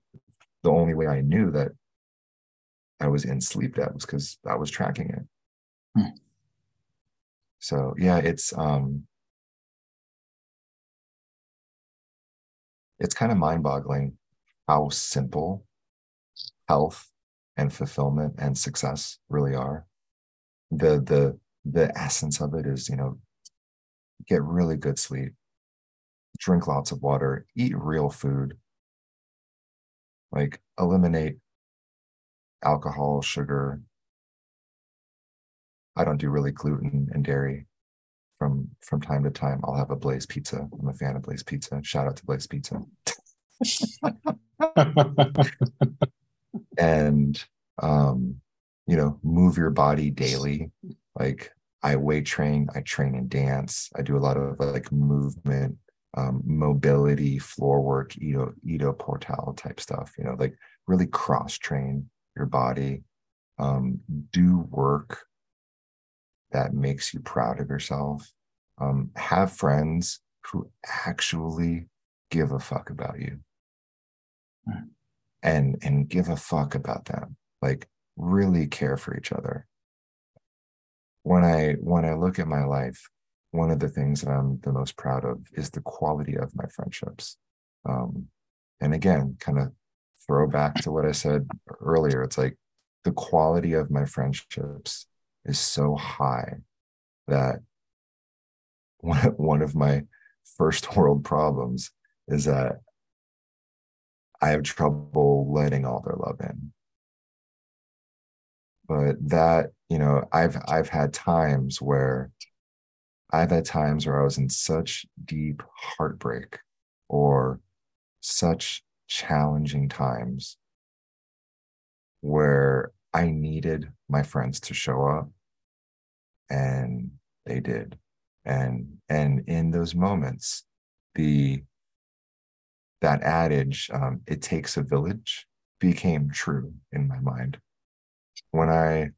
the only way I knew that I was in sleep debt was because I was tracking it. Hmm. So yeah, it's um it's kind of mind-boggling how simple health and fulfillment and success really are. The the the essence of it is, you know, get really good sleep, drink lots of water, eat real food, like eliminate alcohol, sugar. I don't do really gluten and dairy. From from time to time, I'll have a Blaze pizza. I'm a fan of Blaze pizza. Shout out to Blaze Pizza. and um, you know, move your body daily. Like I weight train, I train and dance. I do a lot of like movement, um, mobility, floor work, Ido, Ido Portal type stuff, you know, like really cross train your body. Um, do work that makes you proud of yourself. Um, have friends who actually give a fuck about you hmm. and and give a fuck about them like really care for each other when i when i look at my life one of the things that i'm the most proud of is the quality of my friendships. Um, and again kind of throw back to what i said earlier it's like the quality of my friendships is so high that one, one of my first world problems is that I have trouble letting all their love in. But that you know i've i've had times where i've had times where i was in such deep heartbreak or such challenging times where i needed my friends to show up and they did. And and in those moments the that adage um, it takes a village became true in my mind. When I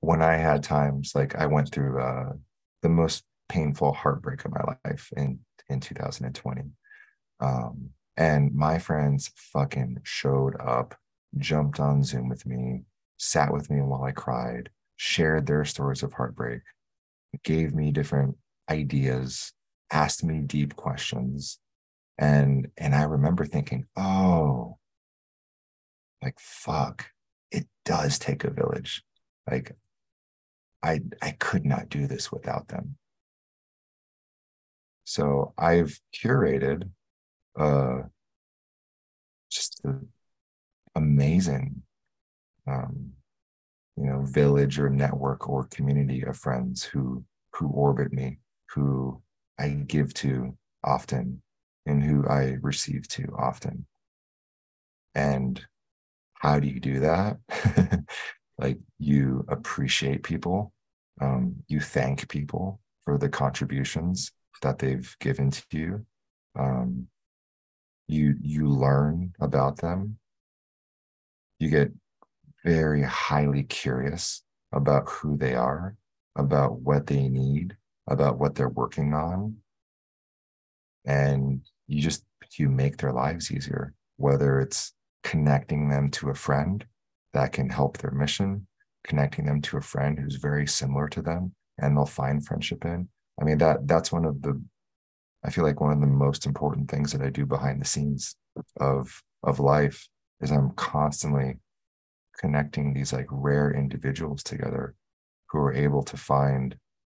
when I had times like I went through uh, the most painful heartbreak of my life in in 2020, um, and my friends fucking showed up, jumped on Zoom with me, sat with me while I cried, shared their stories of heartbreak, gave me different ideas, asked me deep questions, and and I remember thinking, oh, like fuck it does take a village. Like I I could not do this without them. So I've curated uh just an amazing um you know village or network or community of friends who who orbit me, who I give to often and who I receive to often. And how do you do that? like you appreciate people, um, you thank people for the contributions that they've given to you. Um, you you learn about them. You get very highly curious about who they are, about what they need, about what they're working on. And you just you make their lives easier, whether it's connecting them to a friend that can help their mission, connecting them to a friend who's very similar to them and they'll find friendship in. I mean, that that's one of the I feel like one of the most important things that I do behind the scenes of of life is I'm constantly connecting these like rare individuals together who are able to find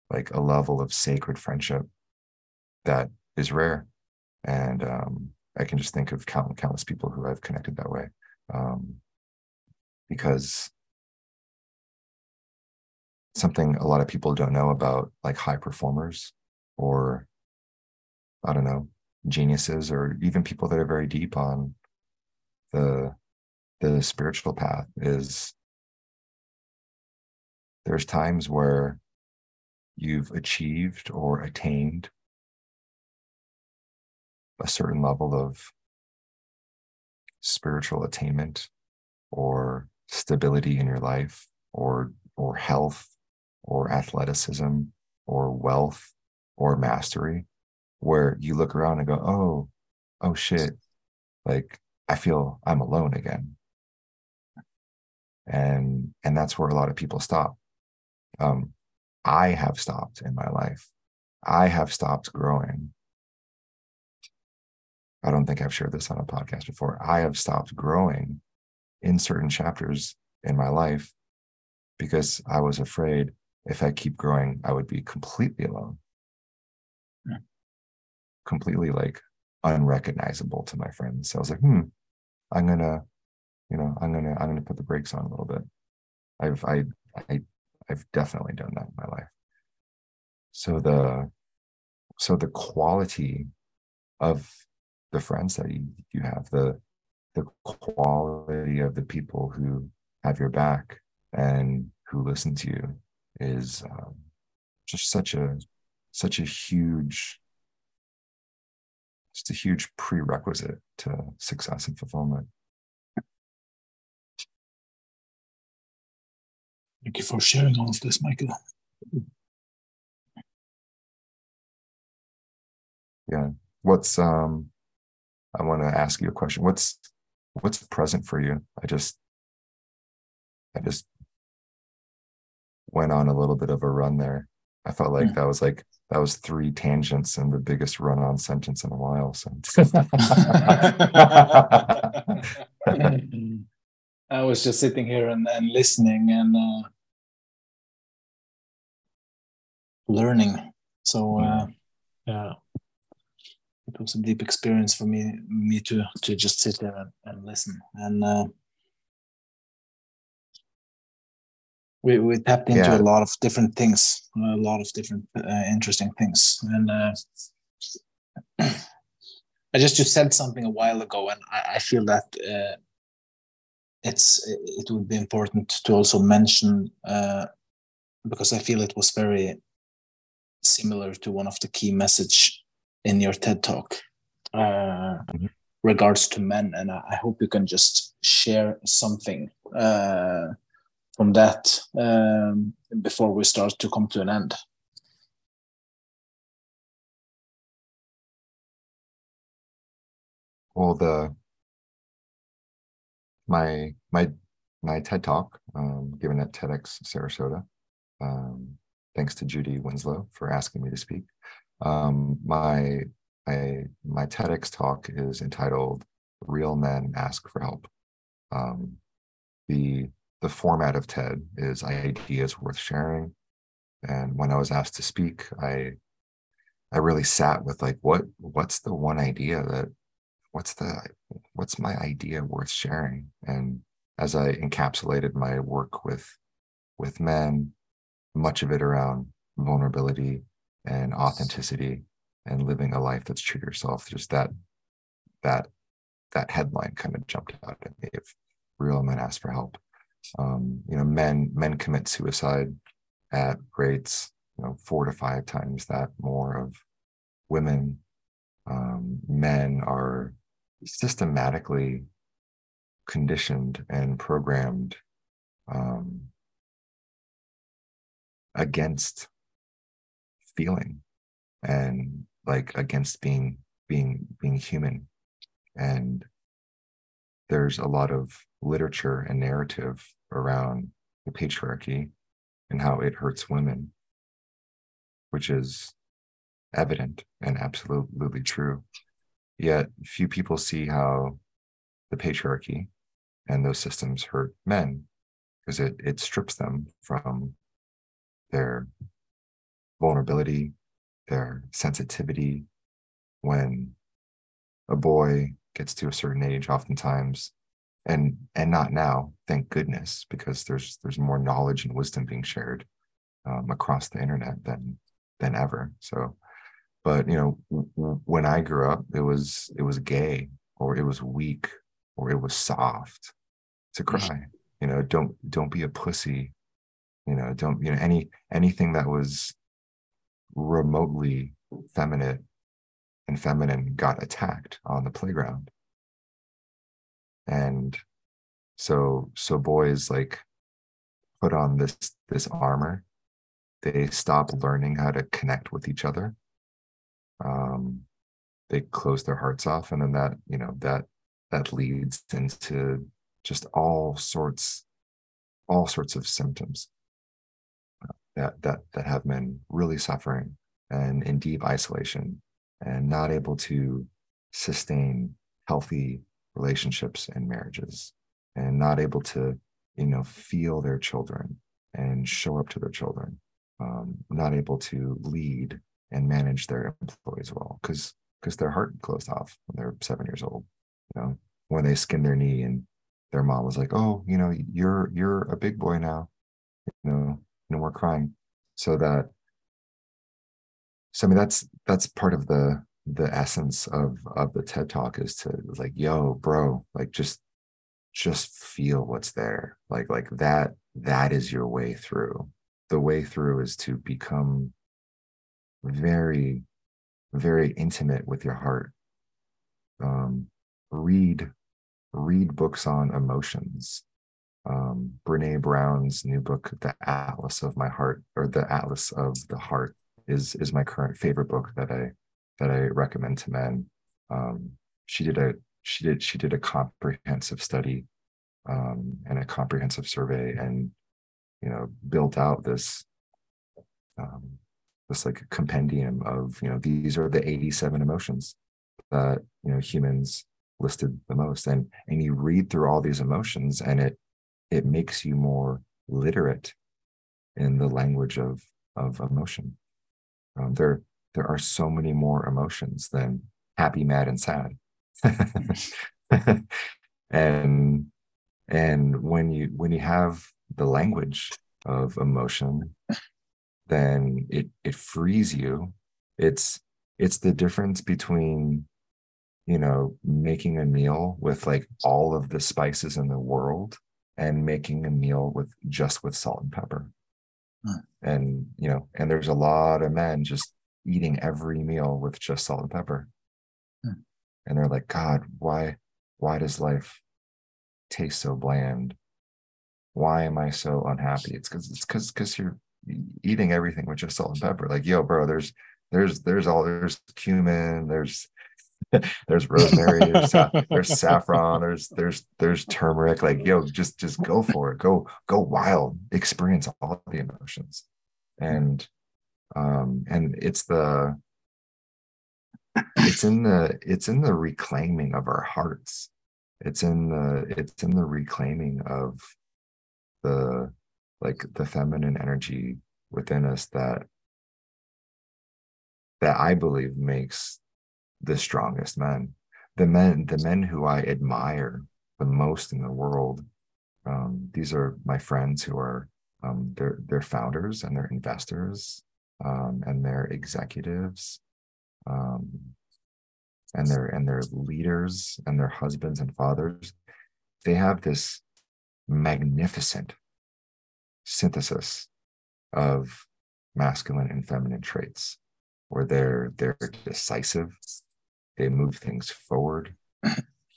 like a level of sacred friendship that is rare. And um, I can just think of count, countless people who I've connected that way. Um, because something a lot of people don't know about like high performers or I don't know, geniuses or even people that are very deep on the the spiritual path is there's times where you've achieved or attained a certain level of spiritual attainment or stability in your life or or health or athleticism or wealth or mastery where you look around and go oh oh shit. Like i feel i'm alone again. And and that's where a lot of people stop. Um i have stopped in my life. I have stopped growing. I don't think i've shared this on a podcast before. I have stopped growing in certain chapters in my life because i was afraid if i keep growing i would be completely alone. Yeah. completely like unrecognizable to my friends. So i was like hmm i'm gonna you know i'm gonna i'm gonna put the brakes on a little bit. I've i i i've definitely done that in my life. So the so the quality of the friends that you, you have the the quality of the people who have your back and who listen to you is um, just such a such a huge just a huge prerequisite to success and fulfillment Thank you for sharing all of this, Michael. Yeah. What's um I want to ask you a question. What's what's present for you? I just I just went on a little bit of a run there. I felt like mm. that was like that was three tangents and the biggest run on sentence in a while. So I was just sitting here and, and listening and uh, learning. So uh, yeah, it was a deep experience for me me to to just sit there and, and listen. And uh, we we tapped into yeah. a lot of different things, a lot of different uh, interesting things. And uh, I just just said something a while ago, and I, I feel that. Uh, it's it would be important to also mention uh, because I feel it was very similar to one of the key message in your TED talk uh, mm-hmm. regards to men, and I, hope you can just share something uh, from that um, before we start to come to an end. Well, the my my my TED talk um, given at TEDx Sarasota um, thanks to Judy Winslow for asking me to speak. Um, my, my, my TEDx talk is entitled Real Men Ask for Help. Um, the, the format of TED is ideas worth sharing. And when I was asked to speak, I, I really sat with like, what, what's the one idea that, what's the, what's my idea worth sharing? And as I encapsulated my work with, with men, much of it around vulnerability and authenticity and living a life that's true to yourself just that that that headline kind of jumped out at me if real men ask for help um, you know men men commit suicide at rates you know four to five times that more of women. Um, men are systematically conditioned and programmed um, against feeling and like against being being being human. And there's a lot of literature and narrative around the patriarchy and how it hurts women which is evident and absolutely true yet few people see how the patriarchy and those systems hurt men because it, it strips them from their vulnerability, their sensitivity. When a boy gets to a certain age, oftentimes, and and not now, thank goodness, because there's there's more knowledge and wisdom being shared um, across the internet than than ever. So, but you know, w- when I grew up, it was it was gay or it was weak or it was soft to cry. You know, don't don't be a pussy. You know, don't you know any anything that was remotely feminine and feminine got attacked on the playground. And so so boys like put on this this armor. They stop learning how to connect with each other. Um, they close their hearts off, and then that you know that that leads into just all sorts all sorts of symptoms uh, that that that have men really suffering and in deep isolation and not able to sustain healthy relationships and marriages and not able to you know feel their children and show up to their children. Um, not able to lead and manage their employees well because because their heart closed off when they're seven years old you know when they skinned their knee and their mom was like oh you know you're you're a big boy now you know no more crying. So that so i mean that's that's part of the the essence of of the ted talk is to like yo bro like just just feel what's there. Like like that that is your way through. The way through is to become very very intimate with your heart. Um read read books on emotions. Um brene brown's new book the atlas of my heart or the atlas of the heart is is my current favorite book that I that I recommend to men. Um, she did a she did she did a comprehensive study um, and a comprehensive survey, and you know built out this um, this like compendium of you know these are the 87 emotions that you know humans listed the most and and you read through all these emotions and it it makes you more literate in the language of of emotion um, there, there are so many more emotions than happy, mad, and sad. and and when you when you have the language of emotion, then it it frees you. It's it's the difference between you know making a meal with like all of the spices in the world and making a meal with just with salt and pepper Hmm. And, you know, and there's a lot of men just eating every meal with just salt and pepper. Hmm. And they're like, God, why, why does life taste so bland? Why am I so unhappy? It's because it's because because you're eating everything with just salt and pepper. Like, yo, bro, there's there's there's all there's cumin, there's there's rosemary, there's, there's saffron, there's there's there's turmeric. Like, yo, just just go for it. Go go wild. Experience all the emotions, and um, and it's the it's in the it's in the reclaiming of our hearts. It's in the it's in the reclaiming of the like the feminine energy within us that that I believe makes the strongest men the men the men who i admire the most in the world um, these are my friends who are um, they're, they're founders and they're investors um, and they're executives um, and they're and they're leaders and their husbands and fathers they have this magnificent synthesis of masculine and feminine traits where they're they're decisive they move things forward.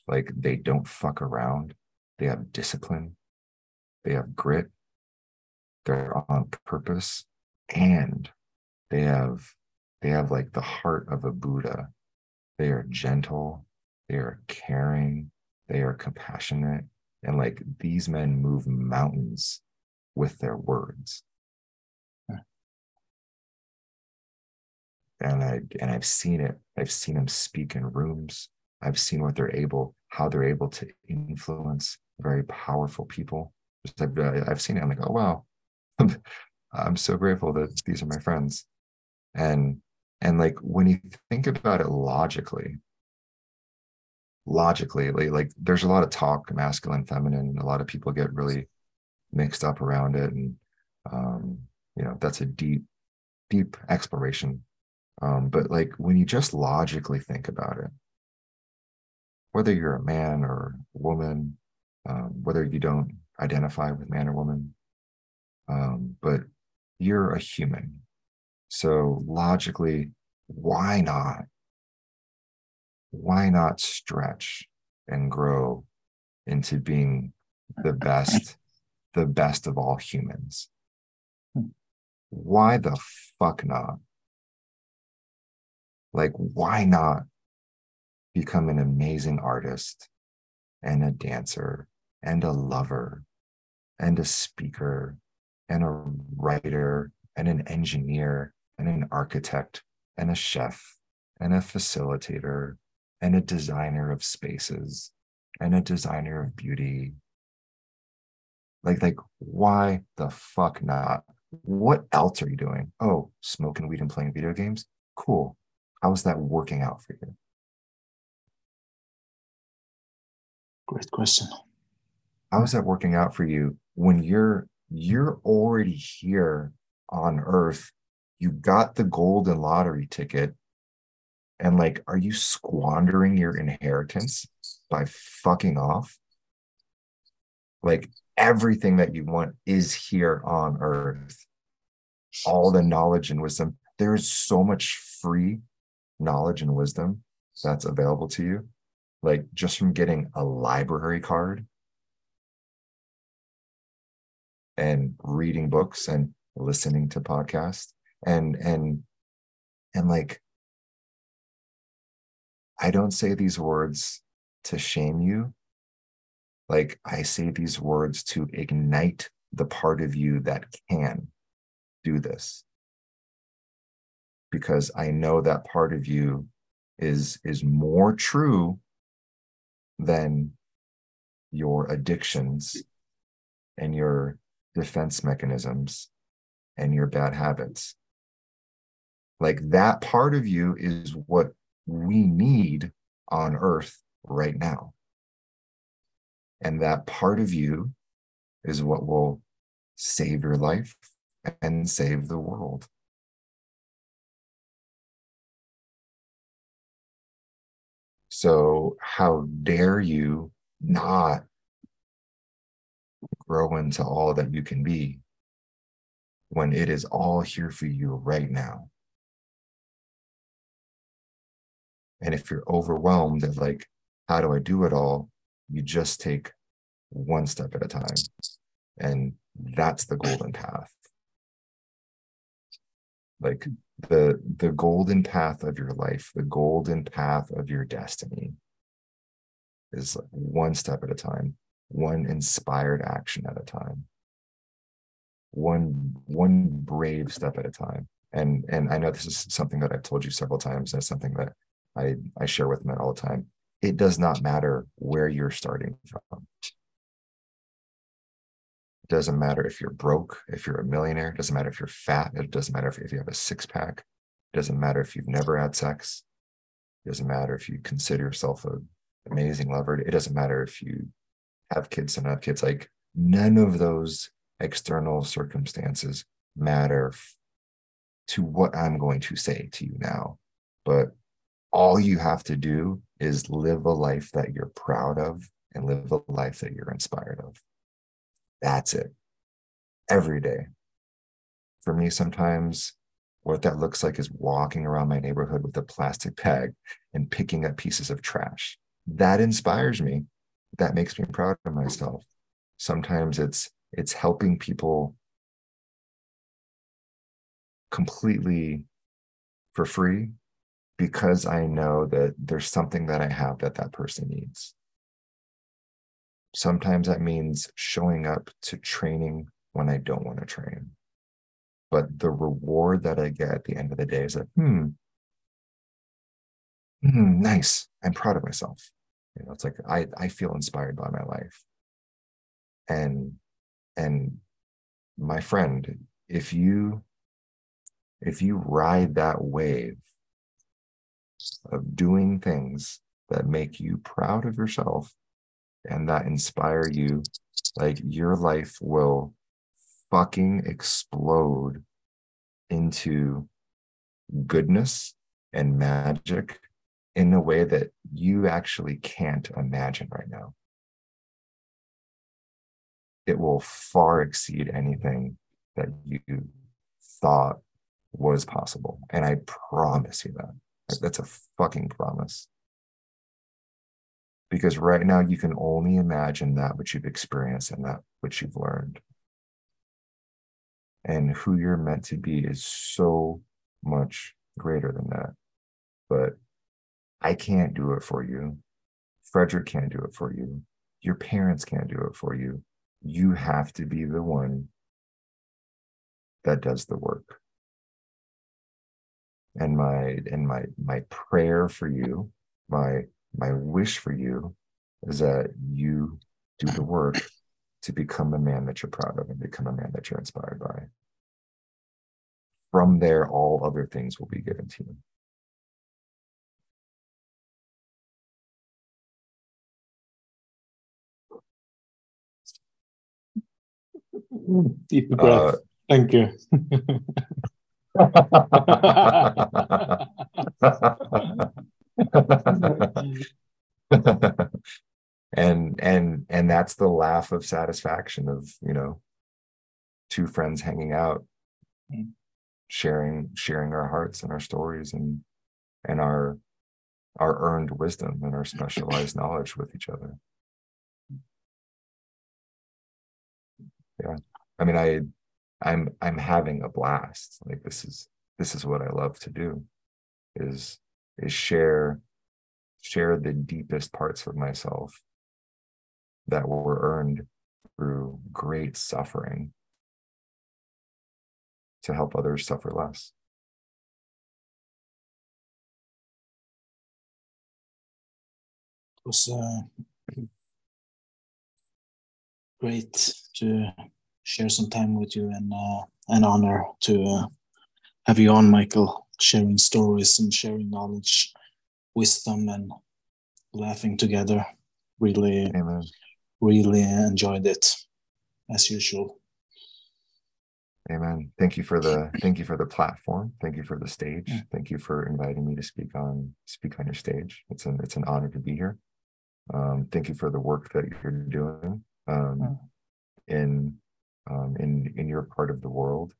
like they don't fuck around. They have discipline. They have grit. They're on purpose. And they have they have like the heart of a Buddha. They are gentle, they are caring, they are compassionate. And like these men move mountains with their words. and I and I've seen it. I've seen them speak in rooms. I've seen what they're able, how they're able to influence very powerful people. I've, uh, I've seen it. I'm like, oh wow, I'm so grateful that these are my friends. And and like when you think about it logically, logically, like, like there's a lot of talk, masculine, feminine. A lot of people get really mixed up around it. And um, you know, that's a deep, deep exploration. Um, but like when you just logically think about it, whether you're a man or woman, um, whether you don't identify with man or woman, um, but you're a human. So logically, why not? Why not stretch and grow into being the best, the best of all humans? Why the fuck not? Like, why not become an amazing artist and a dancer and a lover and a speaker and a writer and an engineer and an architect and a chef and a facilitator and a designer of spaces and a designer of beauty. Like like why the fuck not? What else are you doing? Oh smoking weed and playing video games? Cool. How's that working out for you? Great question. How is that working out for you when you're you're already here on earth? You got the golden lottery ticket. And like, are you squandering your inheritance by fucking off? Like everything that you want is here on earth. All the knowledge and wisdom. There is so much free knowledge and wisdom that's available to you like just from getting a library card and reading books and listening to podcasts and and and like i don't say these words to shame you like i say these words to ignite the part of you that can do this because i know that part of you is is more true than your addictions and your defense mechanisms and your bad habits. Like that part of you is what we need on earth right now. And that part of you is what will save your life and save the world. So, how dare you not grow into all that you can be when it is all here for you right now? And if you're overwhelmed at like, how do I do it all? You just take one step at a time. And that's the golden path. Like the the golden path of your life the golden path of your destiny is one step at a time one inspired action at a time one one brave step at a time and and i know this is something that i've told you several times and it's something that i i share with men all the time. It does not matter where you're starting from. It doesn't matter if you're broke, if you're a millionaire, it doesn't matter if you're fat, it doesn't matter if, if you have a six pack, it doesn't matter if you've never had sex, it doesn't matter if you consider yourself an amazing lover, it doesn't matter if you have kids and have kids. Like none of those external circumstances matter to what I'm going to say to you now. But all you have to do is live a life that you're proud of and live a life that you're inspired of. That's it. Every day. For me, sometimes what that looks like is walking around my neighborhood with a plastic bag and picking up pieces of trash. That inspires me. That makes me proud of myself. Sometimes it's it's helping people completely for free because I know that there's something that I have that that person needs. Sometimes that means showing up to training when I don't want to train. But the reward that I get at the end of the day is like, hmm, hmm nice. I'm proud of myself. You know, it's like I, I feel inspired by my life. And and my friend if you if you ride that wave of doing things that make you proud of yourself and that inspire you like your life will fucking explode into goodness and magic in a way that you actually can't imagine right now. It will far exceed anything that you thought was possible. And I promise you that. That's a fucking promise. Because right now you can only imagine that which you've experienced and that which you've learned. And who you're meant to be is so much greater than that. But I can't do it for you. Frederick can't do it for you. Your parents can't do it for you. You have to be the one that does the work. And my and my my prayer for you, my my wish for you is that you do the work to become a man that you're proud of and become a man that you're inspired by. From there, all other things will be given to you. Deep breath. Uh, Thank you. and and and that's the laugh of satisfaction of you know two friends hanging out sharing sharing our hearts and our stories and and our our earned wisdom and our specialized knowledge with each other. Yeah. I mean i i'm i'm having a blast like this is this is what i love to do is is share share the deepest parts of myself that were earned through great suffering to help others suffer less. It was uh, great to share some time with you and uh, an honor to uh, have you on, Michael, sharing stories and sharing knowledge, wisdom, and laughing together. Really, Amen really enjoyed it as usual. Amen. Thank you for the thank you for the platform. Thank you for the stage. Thank you for inviting me to speak on speak on your stage. It's an it's an honor to be here. Um, thank you for the work that you're doing um, in um, in in your part of the world.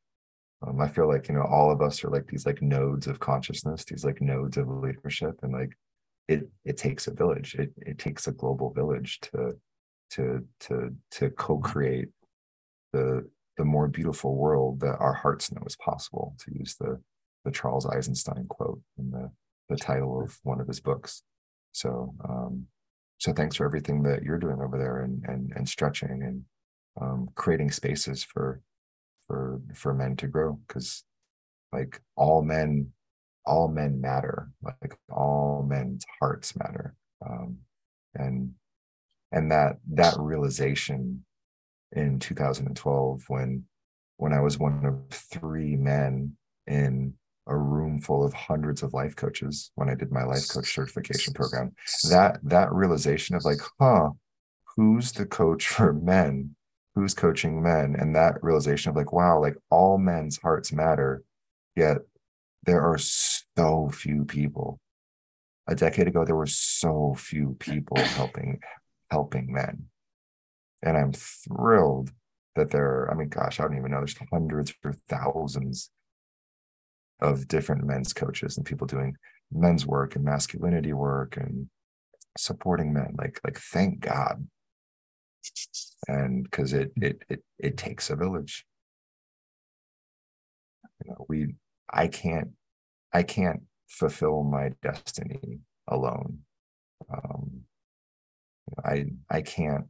Um, I feel like you know all of us are like these like nodes of consciousness, these like nodes of leadership, and like it it takes a village. It it takes a global village to to to to co-create the the more beautiful world that our hearts know is possible to use the the charles eisenstein quote in the the title of one of his books so um so thanks for everything that you're doing over there and and and stretching and um creating spaces for for for men to grow because like all men all men matter like all men's hearts matter um and and that that realization in 2012 when when I was one of three men in a room full of hundreds of life coaches when I did my life coach certification program that that realization of like huh who's the coach for men who's coaching men and that realization of like wow like all men's hearts matter yet there are so few people a decade ago there were so few people helping helping men. And I'm thrilled that there are, I mean, gosh, I don't even know, there's hundreds or thousands of different men's coaches and people doing men's work and masculinity work and supporting men. Like, like thank God. And because it it it it takes a village. You know, we I can't I can't fulfill my destiny alone. Um, I I can't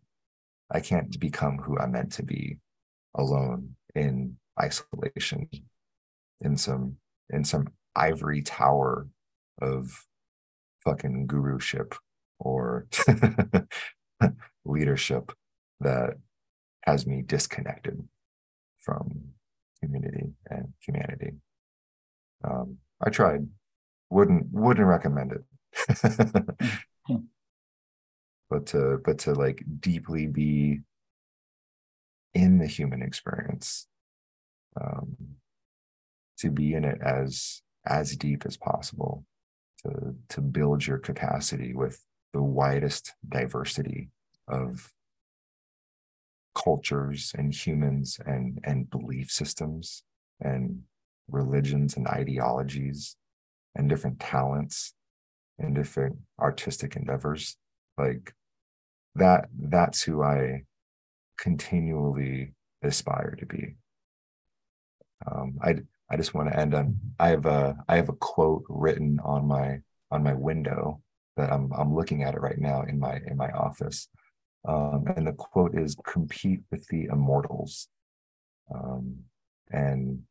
I can't become who I'm meant to be alone in isolation in some in some ivory tower of fucking guruship or leadership that has me disconnected from community and humanity. Um, I tried, wouldn't wouldn't recommend it. But to but to like deeply be in the human experience, um, to be in it as as deep as possible, to to build your capacity with the widest diversity of cultures and humans and and belief systems and religions and ideologies and different talents and different artistic endeavors. Like that that's who i continually aspire to be. Um, i i just want to end on i have a i have a quote written on my on my window that i'm i'm looking at it right now in my in my office um, and the quote is compete with the immortals. Um, and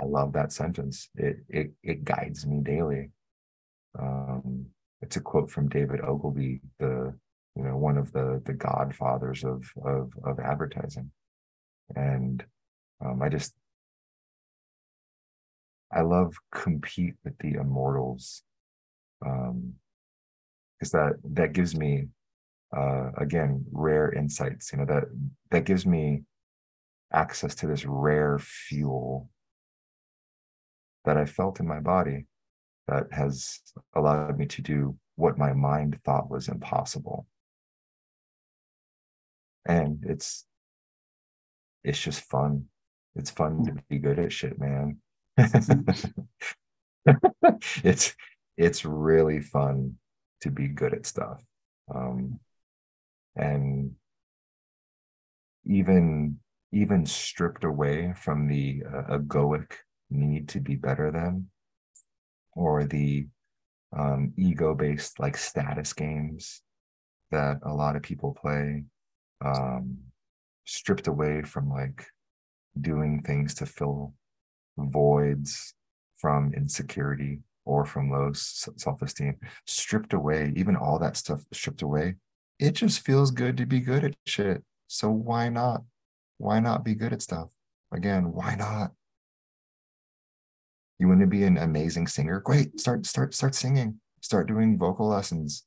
i love that sentence. It it it guides me daily. Um, it's a quote from David Ogilvy, the you know one of the the godfathers of of of advertising, and um, I just I love compete with the immortals, because um, that that gives me uh, again rare insights. You know that that gives me access to this rare fuel that I felt in my body that has allowed me to do what my mind thought was impossible. And it's it's just fun. It's fun to be good at shit, man. it's it's really fun to be good at stuff. Um, and even even stripped away from the uh, egoic need to be better than or the um, ego based like status games that a lot of people play, um, stripped away from like doing things to fill voids from insecurity or from low self esteem, stripped away, even all that stuff stripped away. It just feels good to be good at shit. So why not? Why not be good at stuff? Again, why not? You want to be an amazing singer? Great. Start start start singing. Start doing vocal lessons.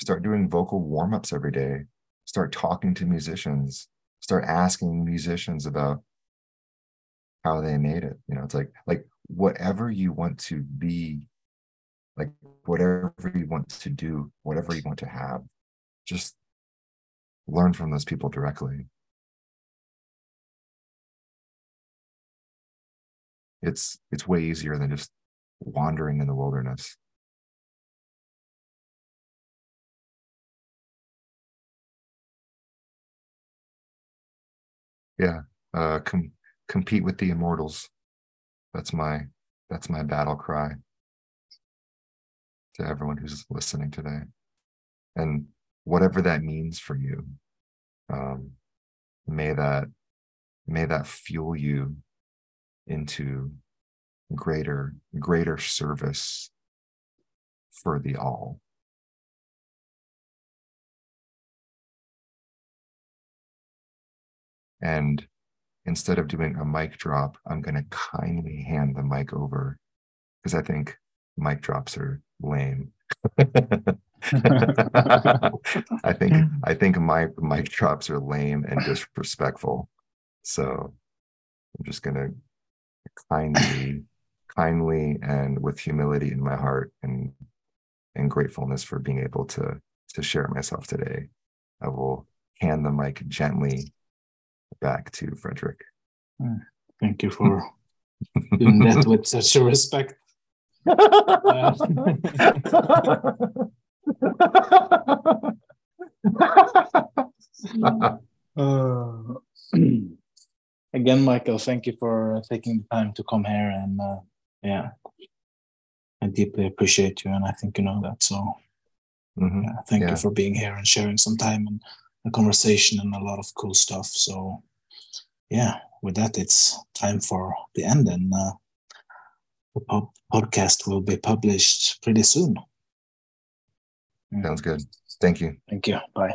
Start doing vocal warm-ups every day. Start talking to musicians. Start asking musicians about how they made it. You know, it's like like whatever you want to be, like whatever you want to do, whatever you want to have, just learn from those people directly. it's it's way easier than just wandering in the wilderness. Yeah uh com- compete with the immortals. That's my that's my battle cry to everyone who's listening today. And whatever that means for you um may that may that fuel you into greater greater service for the all. And instead of doing a mic drop i'm going to kindly hand the mic over because i think mic drops are lame i think i think my mic drops are lame and disrespectful so i'm just going to kindly, kindly, and with humility in my heart and and gratefulness for being able to to share myself today. I will hand the mic gently back to Frederick. Hmm. Thank you for doing that with such a respect. Uh, uh, again, Michael, thank you for taking the time to come here. And uh, yeah, I deeply appreciate you. And I think you know that. So mm-hmm. yeah, thank yeah. you for being here and sharing some time and a conversation and a lot of cool stuff. So yeah, with that, it's time for the end. And uh, the po- podcast will be published pretty soon. Sounds good. Thank you. Thank you. Bye.